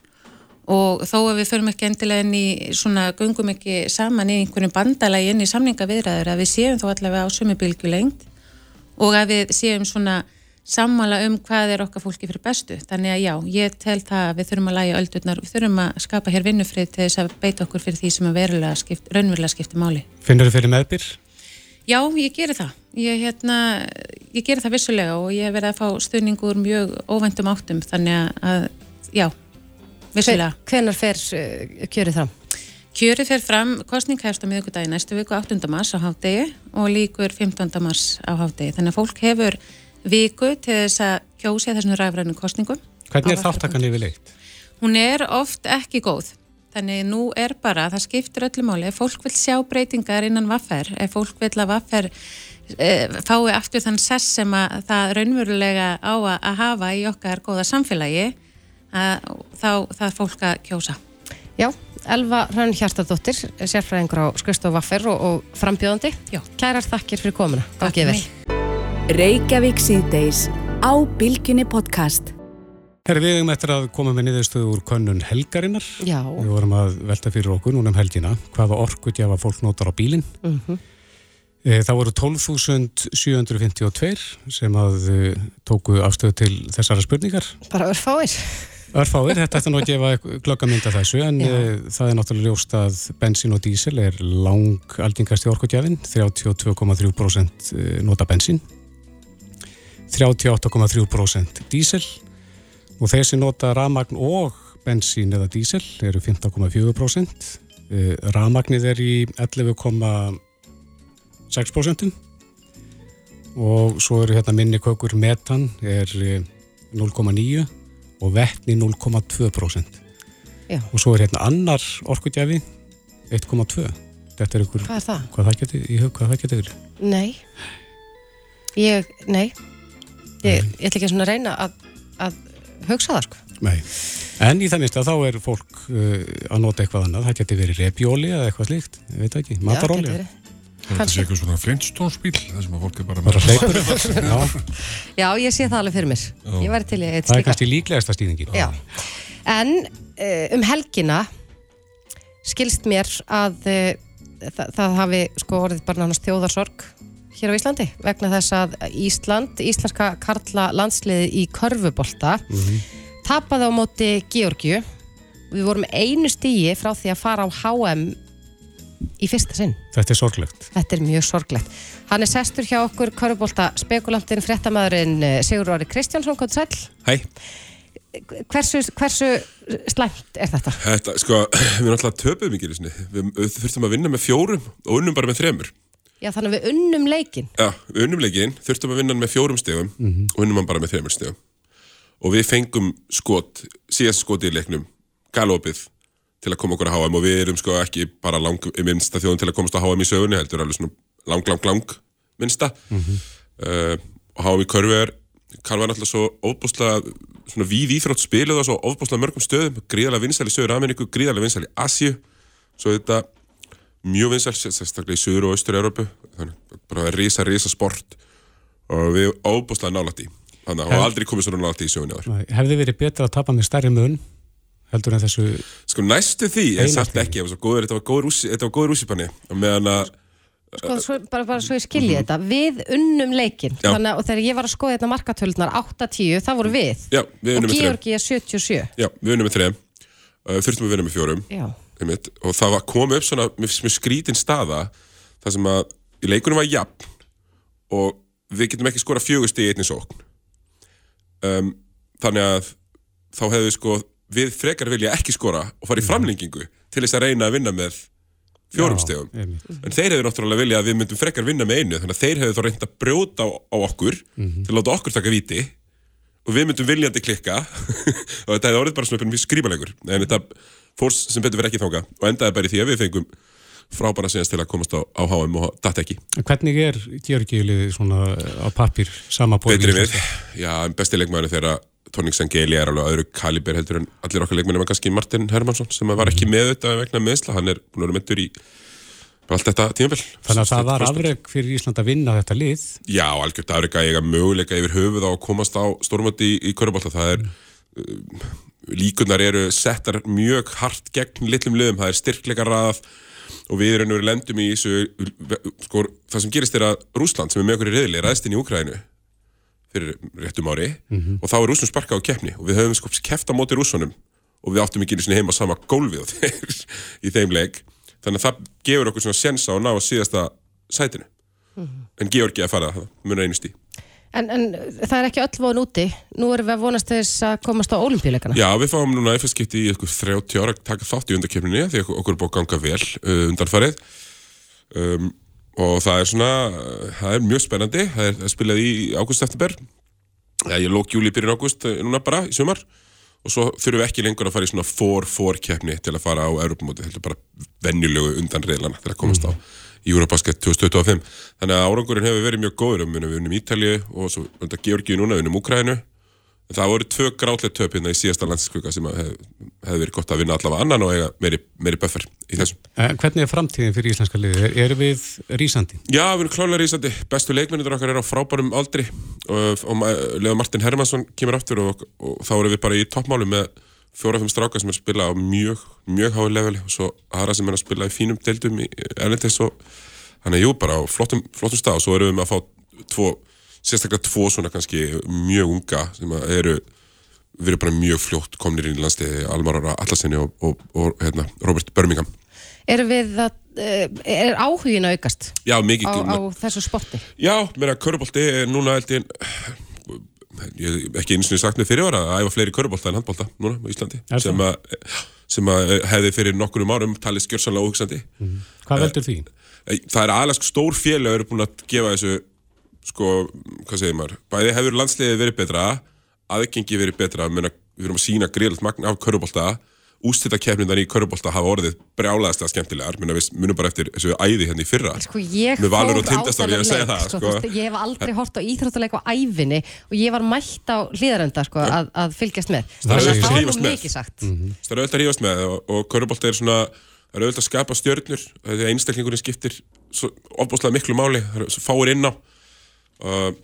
og þó að við förum ekki endilega inn í svona, gungum ekki saman í einhvern bandalagi inn í samningaviðræður að við séum þó allavega á sumi bylgu lengt og að við séum svona sammála um hvað er okkar fólki fyrir bestu. Þannig að já, ég tel það að við þurfum að læja öldurnar, við þurfum að skapa hér vinnufrið til þess að beita okkur fyrir því sem að verulega skipt, raunverulega skipti máli. Finnur þið fyrir meðbyr? Já, ég gerir það. Ég, hérna, ég gerir það vissulega og ég hef verið að fá stuðningur mjög óvæntum áttum þannig að, já, vissulega. Hvenar fer uh, kjörið fram? Kjörið fer fram, kostning hefst á miðugudagi næstu viku 8. mars á hátdegi og líkur 15. mars á hátdegi. Þannig að fólk hefur viku til þess að kjósi þessum ræfrænum kostningum. Hvernig er þáttakann yfirleitt? Hún er oft ekki góð. Þannig nú er bara, það skiptir öllu máli, ef fólk vil sjá breytingar innan vaffer, ef fólk vil að vaffer fái aftur þann sess sem að það raunverulega á að, hafa í okkar góða samfélagi, að, þá það er fólk að kjósa. Já, Elva Rönn Hjartardóttir, sérfræðingur á Skristof Vaffer og, og frambjóðandi. Já. Kærar þakkir fyrir komuna. Takk fyrir mig. Reykjavík síðdeis á Bilginni podcast. Herri, við hefum eftir að koma með niðurstöðu úr könnun helgarinnar. Já. Við vorum að velta fyrir okkur núna um helgina hvaða orkutjafa fólk notar á bílinn. Mm -hmm. Það voru 12.752 sem að e, tóku afstöðu til þessara spurningar. Bara örfáir. Örfáir, þetta ætti nú að gefa glöggamynda þessu en Já. E, það er náttúrulega ljóst að bensin og dísel er lang algengast í orkutjafin, 32,3% e, nota bensin, 38,3% dísel og þeir sem nota rafmagn og bensín eða dísel eru 15,4% rafmagnið er í 11,6% og svo eru hérna minni kökur metan er 0,9 og vettni 0,2% og svo er hérna annar orkudjafi 1,2 Þetta er ykkur, Hvað er það? hvað það geti, í hug, hvað það verið? Nei. Ég, nei. Ég, ég ætla ekki svona að reyna að, að hugsa það sko. Nei. En í það minnst að þá er fólk uh, að nota eitthvað annað, það geti verið repjóli eða eitthvað slíkt, ég veit ekki, mataróli. Er Kannski. eitthvað svona flintstonsbíl, það sem að fólk er bara Bara með hleypur. Já, Já, ég sé það alveg fyrir mér Ég væri til í eitt það er slíka kannski líklegasta stýðingin. Já. En uh, um helgina skilst mér að uh, það, það hafi sko orðið bara nánast þjóðarsorg hér á Íslandi vegna þess að Ísland, íslenska karla landsliði í körfubolta tapaði á móti Georgiu við vorum einu stíi frá því að fara á HM í fyrsta sinn Þetta er sorglegt. Þetta er mjög sorglegt. Hann er sestur hjá okkur Körubólta spekulantin fréttamaðurinn eh, Sigur Róri Kristjánsson, hvað sæl? Hæ, Hversu, hversu slæmt er þetta? þetta, sko, við náttúrulega töpuðum ekki einu sinni. Við, við þurftum að vinna með fjórum og unnum bara með þremur. Já, þannig að við unnum leikin. Já, við unnum leikinn, þurftum að vinna með fjórum stegum og unnum hann bara með þremur stegum. Og við fengum skot, síðast skot í leiknum, galopið, til að koma okkur að HM og við erum sko ekki bara lang, minnsta þjóðun til að komast að HM í sögunni, heldur alveg svona lang, lang, lang minnsta. uh, og HM í körfi er, kann var náttúrulega svo óbúslega svona víð íþrótt spiluð á svo óbúslega mörgum stöðum, gríðarlega vinsæl í Söður Ameríku, gríðarlega vinsæl í Asíu, svo þetta mjög vinsæl, sérstaklega í Suður og Austur-Európu, þannig bara risa, risa sport og við óbúslega nálægt í. Þannig að það hafa aldrei komið svona nálægt í sögunni áður. Hefði verið betra að tapa með stærri mun heldur en þessu Sko næstu því, en samt ekki, það var svo góður, þetta var góður úsi- þetta var góður úsipanni, og meðan að Sko, svo, bara, bara svo ég skilji þetta. Við unnum leikin. Þannig að og þegar ég var að skoða þetta markatölunar 8-10, það voru við. Já, við Og. Georgi er 77. Já, við unnum með þrem. Uh, þurftum að vinna með fjórum. Einmitt, og það var komið upp svona með, með skrítin staða þar sem að í leikunum var jafn og við getum ekki skora fjögust í einnig sókn um, þannig að þá hefðu við sko við frekar vilja ekki skora og fara í framlengingu til þess að reyna að vinna með fjórum stegum en þeir hefðu náttúrulega vilja að við myndum frekar vinna með einu þannig að þeir hefðu þá reynd að brjóta á, á okkur til að láta okkur taka viti og við myndum viljandi klikka. Og þetta hefði orðið bara svona mjög skrýpalegur en þetta fór sem betur verið ekki þanga og endaði bara í því að við fengum frábæra síðast til að komast á, á HM og datt ekki. Hvernig er Georgiuliði svona á pappir sama bóði? betri við, já, en besti leikmæður þegar Tóning Sangeli er alveg öðru kaliber heldur en allir okkar leikmæður kannski Martin Hermansson sem var ekki með þetta vegna meðsla, hann er búin að vera meittur í allt þetta tímabil. Þannig að það var afreg fyrir Ísland að vinna þetta lið. Já, algjört afrega að eiga möguleika yfir höfuð á að komast á stórmöndi í, í Körbólta. Það er, uh, líkunar eru settar mjög hart gegn litlum liðum, það er styrkleika raðað og við erum verið lendum í þessu, sko, það sem gerist er að Rúsland sem er með okkur í reyðli, ræðst inn í Úkrænu fyrir réttum ári og þá er Rúsum sparkað á keppni og við höfum sko keft á móti Rúsunum og við áttum ekki einu sinni heima á sama gólfi og þeir í þeim leik. Þannig að það gefur okkur svona sensa að ná að síðasta sætinu. En Georgi að fara það, munar einu stí En, en það er ekki öll von úti. Nú erum við að vonast þess að komast á olimpíuleikana. Já, við fáum núna eftir skipti í eitthvað 30 ára að taka þátt í undarkeppninni því að okkur er búið að ganga vel uh, undanfarið. Um, og það er svona, það er mjög spennandi. Það er, spilað í ágúst eftirber Já, ég lók júli byrjun ágúst uh, núna bara í sumar. Og svo þurfum við ekki lengur að fara í svona 4-4 keppni til að fara á Europamóti, þetta er bara venjulegu undan reylana til að komast á Eurobasket 2025 þannig að árangurinn hefur verið mjög góður. Við unnum Ítalið og svo Georgíu núna við unnum Úkrænu en það voru tvö grátlega töp hérna í síðasta landskvöka sem að hef, hefði verið gott að vinna allavega annan og eiga meiri, meiri buffer í þessum En hvernig er framtíðin fyrir íslenska liðið? Er, við rísandi? Já, við erum klálega rísandi, bestu leikmennir okkar er á frábærum aldri og, og Leða Martin Hermansson kemur aftur og, og þá erum við bara í toppmálu með fjóra-fimm strákar sem er að spila á mjög, mjög hái leveli og svo aðra sem er að spila í fínum deildum í Erlendis og þannig jú, bara á flottum, flottum stað og svo erum við með að fá tvo, sérstaklega tvo svona kannski mjög unga sem að eru erum bara mjög fljótt komnir inn í landstiði Almar Ára Allarsinni og, og, og hérna, Robert Birmingham. Erum við að, eh, er áhugin að aukast Já, mikið á, á þessu sporti? Já, mér að körubolti er núna held ég ég hef ekki eins og sagt með fyrirvara að æfa fleiri körubolta en handbolta núna á Íslandi Er sem að, sem að hefði fyrir nokkurum árum talið skjörsanlega óhugsandi. Hvað veldur því? Það er aðlega sko stór félag eru búin að gefa þessu sko, hvað segir maður? Bæði hefur landsliðið verið betra aðgengi verið betra menna, við erum að sína greiðalt magn af körubolta ústættakefnindar í körubólta hafa orðið brjálaðast að skemmtilegar. Minna, við munum bara eftir þessu æði hérna í fyrra. Sko ég fór á þennan það leik, sko, sko. þú veist, Ég hef aldrei hort á íþróttuleik á ævinni og ég var mætt á hlýðarenda sko, að, að fylgjast með. Það er að auðvitað að það rífast með. Það og, og körubólta er svona það er auðvitað að skapa stjörnur því að einstaklingurinn skiptir svo ofbúslega miklu máli það er svo fáir inn á og,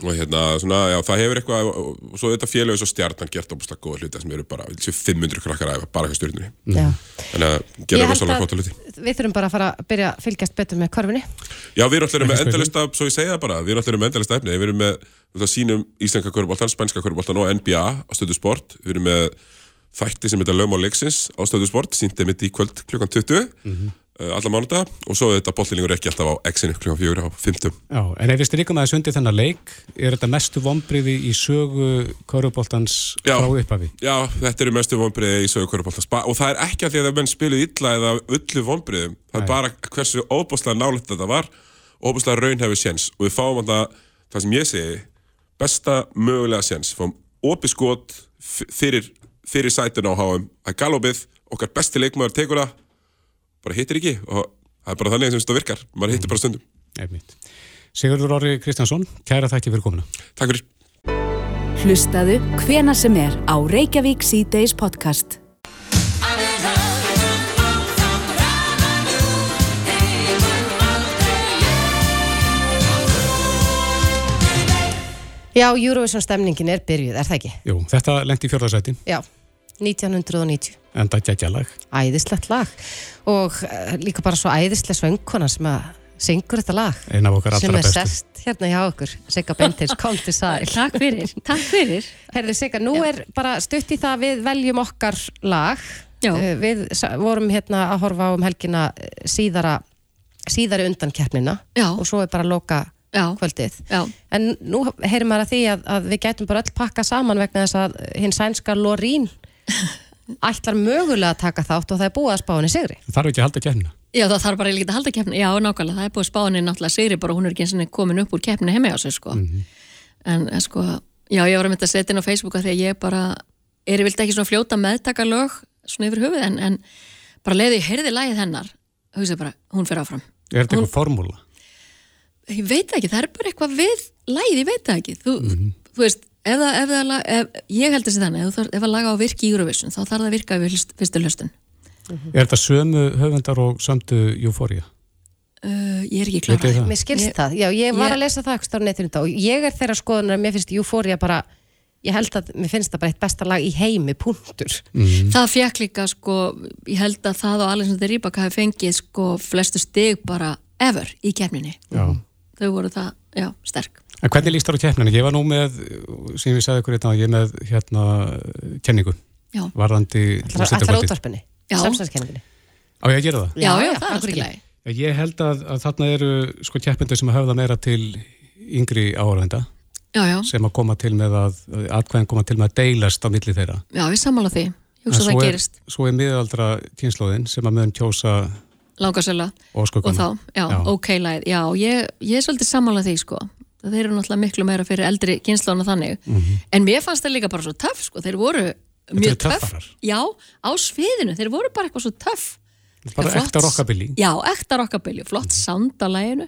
og hérna svona, já, það hefur eitthvað og, og svo auðvitað félög svo stjarnan gert ofbúslega góða hluti sem eru bara, við séu 500 krakkar að æfa bara hjá stjörnunni Já. þannig að Ég gera held rosalega að hluti. Við þurfum bara að fara að byrja að fylgjast betur með körfinni Já, við erum alltaf með Ekki endalista, svo ég segja það bara, við erum alltaf með endalista efni, við erum með, við erum sínum íslenska köruboltan, spænska köruboltan og NBA á stöðu sport, við erum með þætti sem heita Lögmál Leiksins á stöðu sport, síndið mitt í kvöld klukkan 20, mm alla mánuða, og svo er þetta bollinningur ekki alltaf á X-inu klukkan 4 á 50. Já, en ef við strykum aðeins undir þennan leik, er þetta mestu vombriði í sögu köruboltans Já. frá upphafi? Já, þetta eru mestu vonbriði í sögu köruboltans, og það er ekki að því að menn spiluð illa eða ullu vonbriðum, það er Nei. bara hversu óbúslega nálægt þetta var, óbúslega raun hefur séns, og við fáum þetta, það sem ég segi, besta mögulega séns, fáum opið skot f- fyrir, fyrir sætun á háum, að galopið, okkar besti leikmaður tekur það, bara hittir ekki, og það er bara þannig sem þetta virkar, maður hittir bara stundum. Einmitt. Sigurður Orri Kristjánsson, kæra þakki fyrir komuna. Takk fyrir. Hlustaðu hvena sem er á Reykjavík C-Days podcast. Já, Eurovision stemningin er byrjuð, er það ekki? Jú, þetta lendi í fjörðarsæti, Já, 1990 en það geggja lag. æðislegt lag og uh, líka bara svo æðislega söngkona sem að syngur þetta lag Ein af okkar sem allra er bestu. sest hérna hjá okkur Sigga Bentins, kom til sæl Takk fyrir, takk fyrir. Herði Sigga, nú er bara stutt í það að við veljum okkar lag Já. Uh, Við vorum hérna að horfa á um helgina uh, síðara síðari undan keppnina Já. og svo er bara að loka Já. kvöldið Já. en nú heyrim maður að því að, að við gætum bara öll pakka saman vegna þess að hinn sænska Lorín ætlar mögulega að taka þátt og það er búið að spá henni sigri Þarf ekki að halda kemna. Já, það þarf bara líka að halda keppni. Já, nákvæmlega, það er búið spáni náttúrulega sigri bara, hún er ekki eins og komin upp úr keppni heimi á sig, sko. En eh, sko, já, ég var að mynda að setja inn á Facebooka því að ég bara, er ég vildi ekki svona fljóta meðtaka lög svona yfir höfuð, en, en bara leiði ég heyrði lagið hennar, hugsa bara, hún fer áfram. Er þetta eitthvað formúla? Ég veit það ekki, það er bara eitthvað við lagið, ég veit það ekki. Þú, þú veist, ef það, ef það, ef, ég held þessi þannig, ef, þú þarf- ef að laga á virki í Eurovision, þá þarf það að virka við hlust- fyrstu hlustun. Er þetta sömu höfundar og sömdu Euphoria? Uh, ég er ekki það? Mér skilst Ég- það, já, ég var ég- að lesa það ekki stáð netinu þetta og ég er þeirra skoðunar að mér finnst Euphoria bara, ég held að mér finnst það bara eitt besta lag í heimi, punktur Það fekk líka sko, ég held að það og Alexander Rybak hafi fengið sko flestu stig bara ever í kemninni. Já. Þau voru það, já, sterk. En hvernig líst þar á keppninu? Ég var nú með, sem ég sagði ykkur hérna, ég er með hérna kenningu, Já, varðandi úrslitakvöldið. útvarpinni, Já. samsæðskenninginni Á ég að gera það? já, já, já, það er alltaf ekki? Ég held að, að þarna eru sko keppindur sem höfða meira til yngri áhörvenda Já, já, sem að koma til með að, atkvæðin koma til með að deilast á milli þeirra. já, ég sammála því. Svo það er- gerist Svo er miðaldra kynnslóðin sem að mögum kjósa langarsöla og óskökunum. þá, já, Já. ok lægið. Já, ég, ég er svolítið sammála því sko. Það þeir eru náttúrulega miklu meira fyrir eldri kynnslóna þannig. En mér fannst það líka bara svo töff sko. Þeir voru mjög töff. Já, á sviðinu. Þeir voru bara eitthvað svo töff. Bara ekta rockabilly. Já, ekta rockabilly. Flott sound á læginu.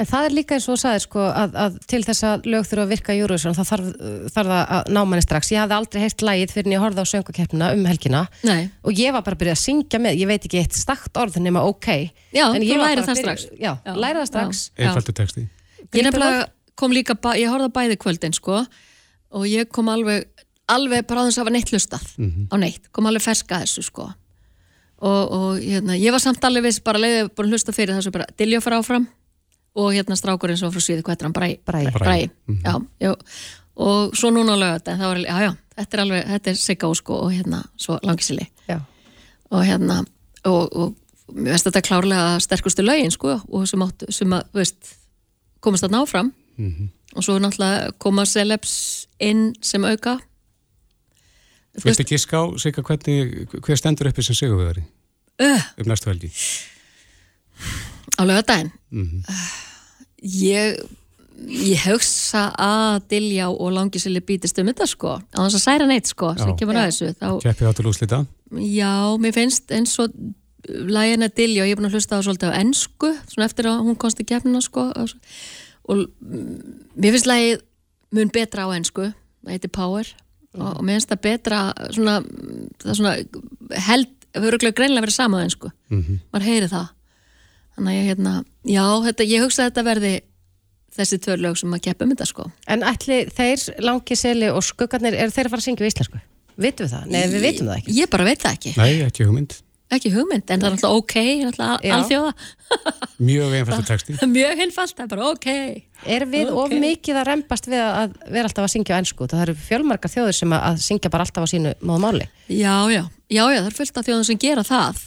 En það er líka eins og þú sagðir sko að, að til þess að lög þurfa að virka í Eurovision þá þarf, þarf það að ná manni strax. Ég hafði aldrei heyrt lagið fyrir en ég horfði á söngukeppnina um helgina Nei. og ég var bara að byrja að syngja með, ég veit ekki eitt stakt orð nema ok. Já, En þú ég var lærir bara það að byrja- strax. Já, Já, læra það strax. já. Einfaldur texti. Ég nefnilega kom líka, ég horfði á bæði kvöldin sko og ég kom alveg, alveg bara á þess að hafa neitt hlustað á neitt, kom alveg ferska að þessu sko. Og, og hérna, ég var samt alveg viss bara leiðið búin að hlusta fyrir þessu bara Dilljó fara áfram og hérna strákurinn sem var frá sviði, hvað er hann, Bræ? Bragi. Bræ, já, já. Og svo núna á lögata, það var, já, já þetta er alveg, þetta er Sigga Ósko og hérna svo langisili og hérna og, og mér veist þetta klárlega sterkustu lögin sko og sem, átt, sem að, veist komast þarna áfram og svo náttúrulega koma celebs inn sem auka. Þú Viltu giska á, Sigga, hvernig, hver stendur uppi sem sigurvegari uh, um næstu helgi? á lögadaginn ég Ég hugsa að Dilljá og Langisili bítist um þetta sko. Á þess að særa neitt sko sem kemur að þessu þá, Keppið áttur úslita. Já, mér finnst eins og lægina Dilljá, ég er búin að hlusta á svolítið á ennsku, svona eftir að hún komst í keppnina sko og, mm, mér finnst lægið mun betra á ennsku, það heitir Power og, og mér finnst það betra svona, það er svona held, það hefur örugglega greinlega verið sama á ennsku maður heyri það þannig að ég hérna, já, þetta, ég hugsa að þetta verði þessi tvö lög sem að keppa um þetta sko En ætli þeir langi seli og skuggarnir, eru þeir að fara að syngja í íslensku? Vitum við það? Nei, við vitum það ekki. Ég bara veit það ekki, Nei, ekki hugmynd. Ekki hugmynd en það er alltaf ok, alþjóða Mjög einfaldur texti. mjög einfalt, það er bara ok Er við of Ok. mikið að rempast við að vera alltaf að syngja á ennsku? Það eru fjölmargar þjóður sem að, syngja bara alltaf á sínu móðu máli. Já, já, já, já, það er fullt af þjóðum sem gera það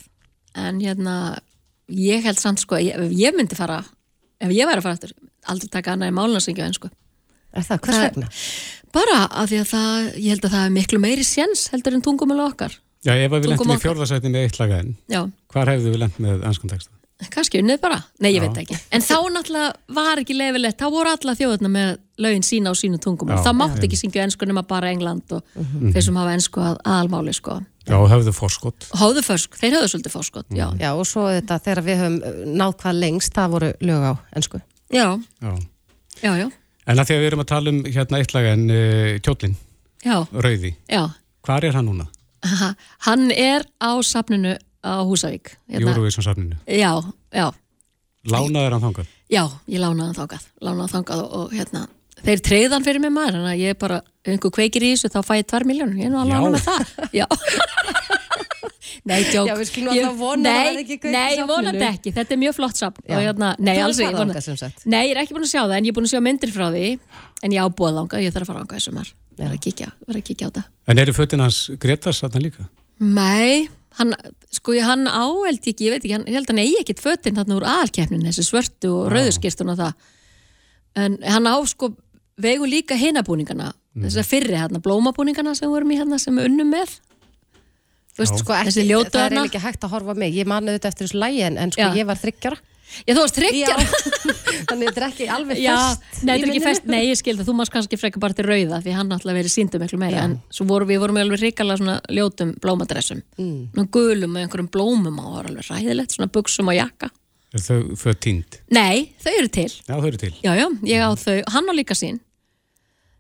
en hérna ég held samt sko, ég, ef ég myndi fara ef ég væri að fara aftur aldrei taka annað í málun að syngja sko. Er það? Hvers vegna? bara af því að það, ég held að það er miklu meiri séns heldur en tungumölu okkar Já, ef að við Tungumál- í fjórðarsæti með eitt laga enn, Já, hvar hefðu við lent með ennskan texta? kannski unnið bara, nei ég Já. veit ekki en þá náttúrulega var ekki leifilegt þá voru alla þjóðurna með lögin sína á sínu tungumölu Já. það mátti ekki syngja ensku nema bara England og þeir sem hafa ensku að aðalmáli sko Já, höfðu forskott. Hóðu försk, þeir höfðu svolítið fórskot, já. Já, og svo þetta þegar við höfum uh, náð hvað lengst, það voru lög á ennsku. Já, Já. já, já, En að því að við erum að tala um hérna eitt laga enn uh, kjólinn, já, Rauði, já. hvar er hann núna? Hann er á safninu á Húsavík Hérna- Júruvísson safninu. já, já, Lánaður hann þangað? já, ég lánaði hann þangað. Lánaði hann þangað og, og hérna þeir treyðan fyrir mig maður, þannig að ég bara einhver kveikir í þessu þá fæ ég 2 miljónur ég er nú að lána með það. Já. nei, djók Já, við skulum Ég- alltaf vona að það ekki kveikt í nei, safninu. vonandi ekki, þetta er mjög flott safn hérna, nei, alls hefur ekki farið vona- þangað, sem sagt. nei, ég er ekki búin að sjá það en ég er búin að sjá myndir frá því en ég á búið þangað, ég þarf að fara þangað þessum er verða að kíkja, að kíkja á þetta En eru fötin hans Gretars þarna líka? Nei, hann, sko ég hann áheld ekki, ég veit ekki, hann, ég held að hann eigi ekkit fötin þarna úr aðalkeppnin, þessi svörtu og rauðuskirstun og það. En hann á sko vegu líka hinabúningana, mm. þessar fyrri hérna, blómabúningana sem við vorum í hérna sem við unnum með. Þú veist, Sko ekki, það er ekki hægt að horfa mig. Ég mani auðvitað eftir þessu lægi en, en sko Já. ég var þryggjara. Já, þú varst þryggjar. Þannig þetta er ekki alveg Já, fest. nei, þetta er ekki fest, nei, ég skil það, þú mást kannski frekar bara til rauða því hann náttúrulega verið síndu miklu meira Já. en svo vorum við vorum með alveg ríkala svona ljótum blómadressum, mm. gulum með einhverjum blómum á, það var alveg ræðilegt, svona buksum og jakka. Er þau föt tínd? Nei, þau eru til. Já, þau eru til. Já, já, ég á þau, hann á líka sín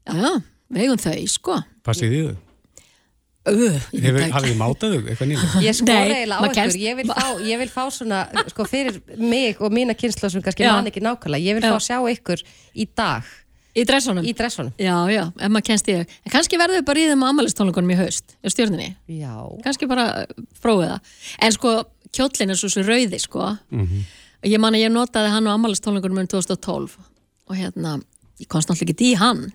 Já, já, við eigum þau, sko Passið í þau? uh, ég veit Hefur, það hafið þið mátað þau eitthvað nýlega? Ég skora Nei, eiginlega á ykkur, ég vil, fá, ég vil fá svona, sko fyrir mig og mína kynsla sem kannski Já. man ekki nákvæmlega, ég vil Já. fá að sjá ykkur í dag Í dressunum? í dressunum. Já, já, ef maður kennst í þau En kannski verður við bara í þeim á amalistónleikunum í haust Í stjórninni, Já. kannski bara uh, prófið það En sko, kjóllin er svo svo rauði, sko Mhm. Ég man að ég notaði hann á amalistónleikunum um 2012 Og hérna, ég komst náttúrulega ekki í hann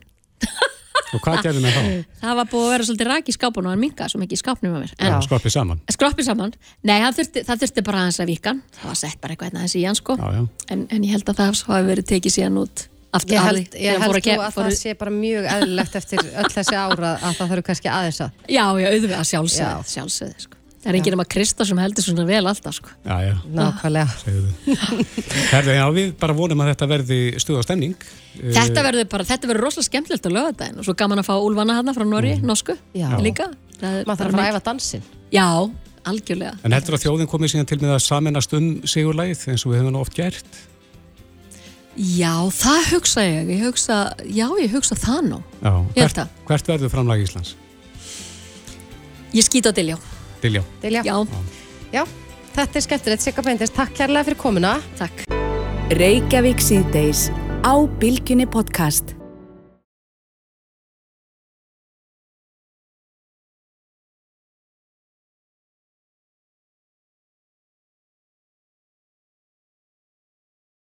Og hvað gerðum við þá? Það var búið að vera svolítið rak í skápunum og hann minka svo mikið í skápnum með mér En Já. Skroppið saman? skroppi saman Nei, það þurfti, það þurfti bara aðeins að vika. Það var sett bara eitthvað hérna aðeins í hann sko Já, já. en, en ég held að það hafi verið tekið síðan út aftur Ég held, því, ég held kepp- að fóru- það sé bara mjög eðlilegt eftir öll þessi ára að það þarf kannski aðeins að. Já, já, auðvitað Já. sjálfsögð, sjálfsögð sko. Það er enginn um að Krista sem heldur svona vel alltaf sko. Já, já, Nákvæmlega. Herðu, já, við bara vonum að þetta verði stuð á stemning. Eh, Þetta verður bara, þetta verður rosalega skemmtilegt á lögadaginn og svo gaman að fá Úlfana hana frá Norri, norsku Já. líka Það Maður þarf að æfa dansinn. Já, algjörlega En heldur að þjóðin komið síðan til með að saminast um sigurlægið eins og við hefum oft gert? Já, það hugsa ég, ég hugsa, já, ég hugsa það nú Já. Hvert, hvert verður framlag Íslands? Ég skýt á Diljá Diljá. Já, Já, þetta er skemmtilegt. Sigga Bendis, takk kærlega fyrir komuna. takk Reykjavík síðdeis á Bilginni podcast.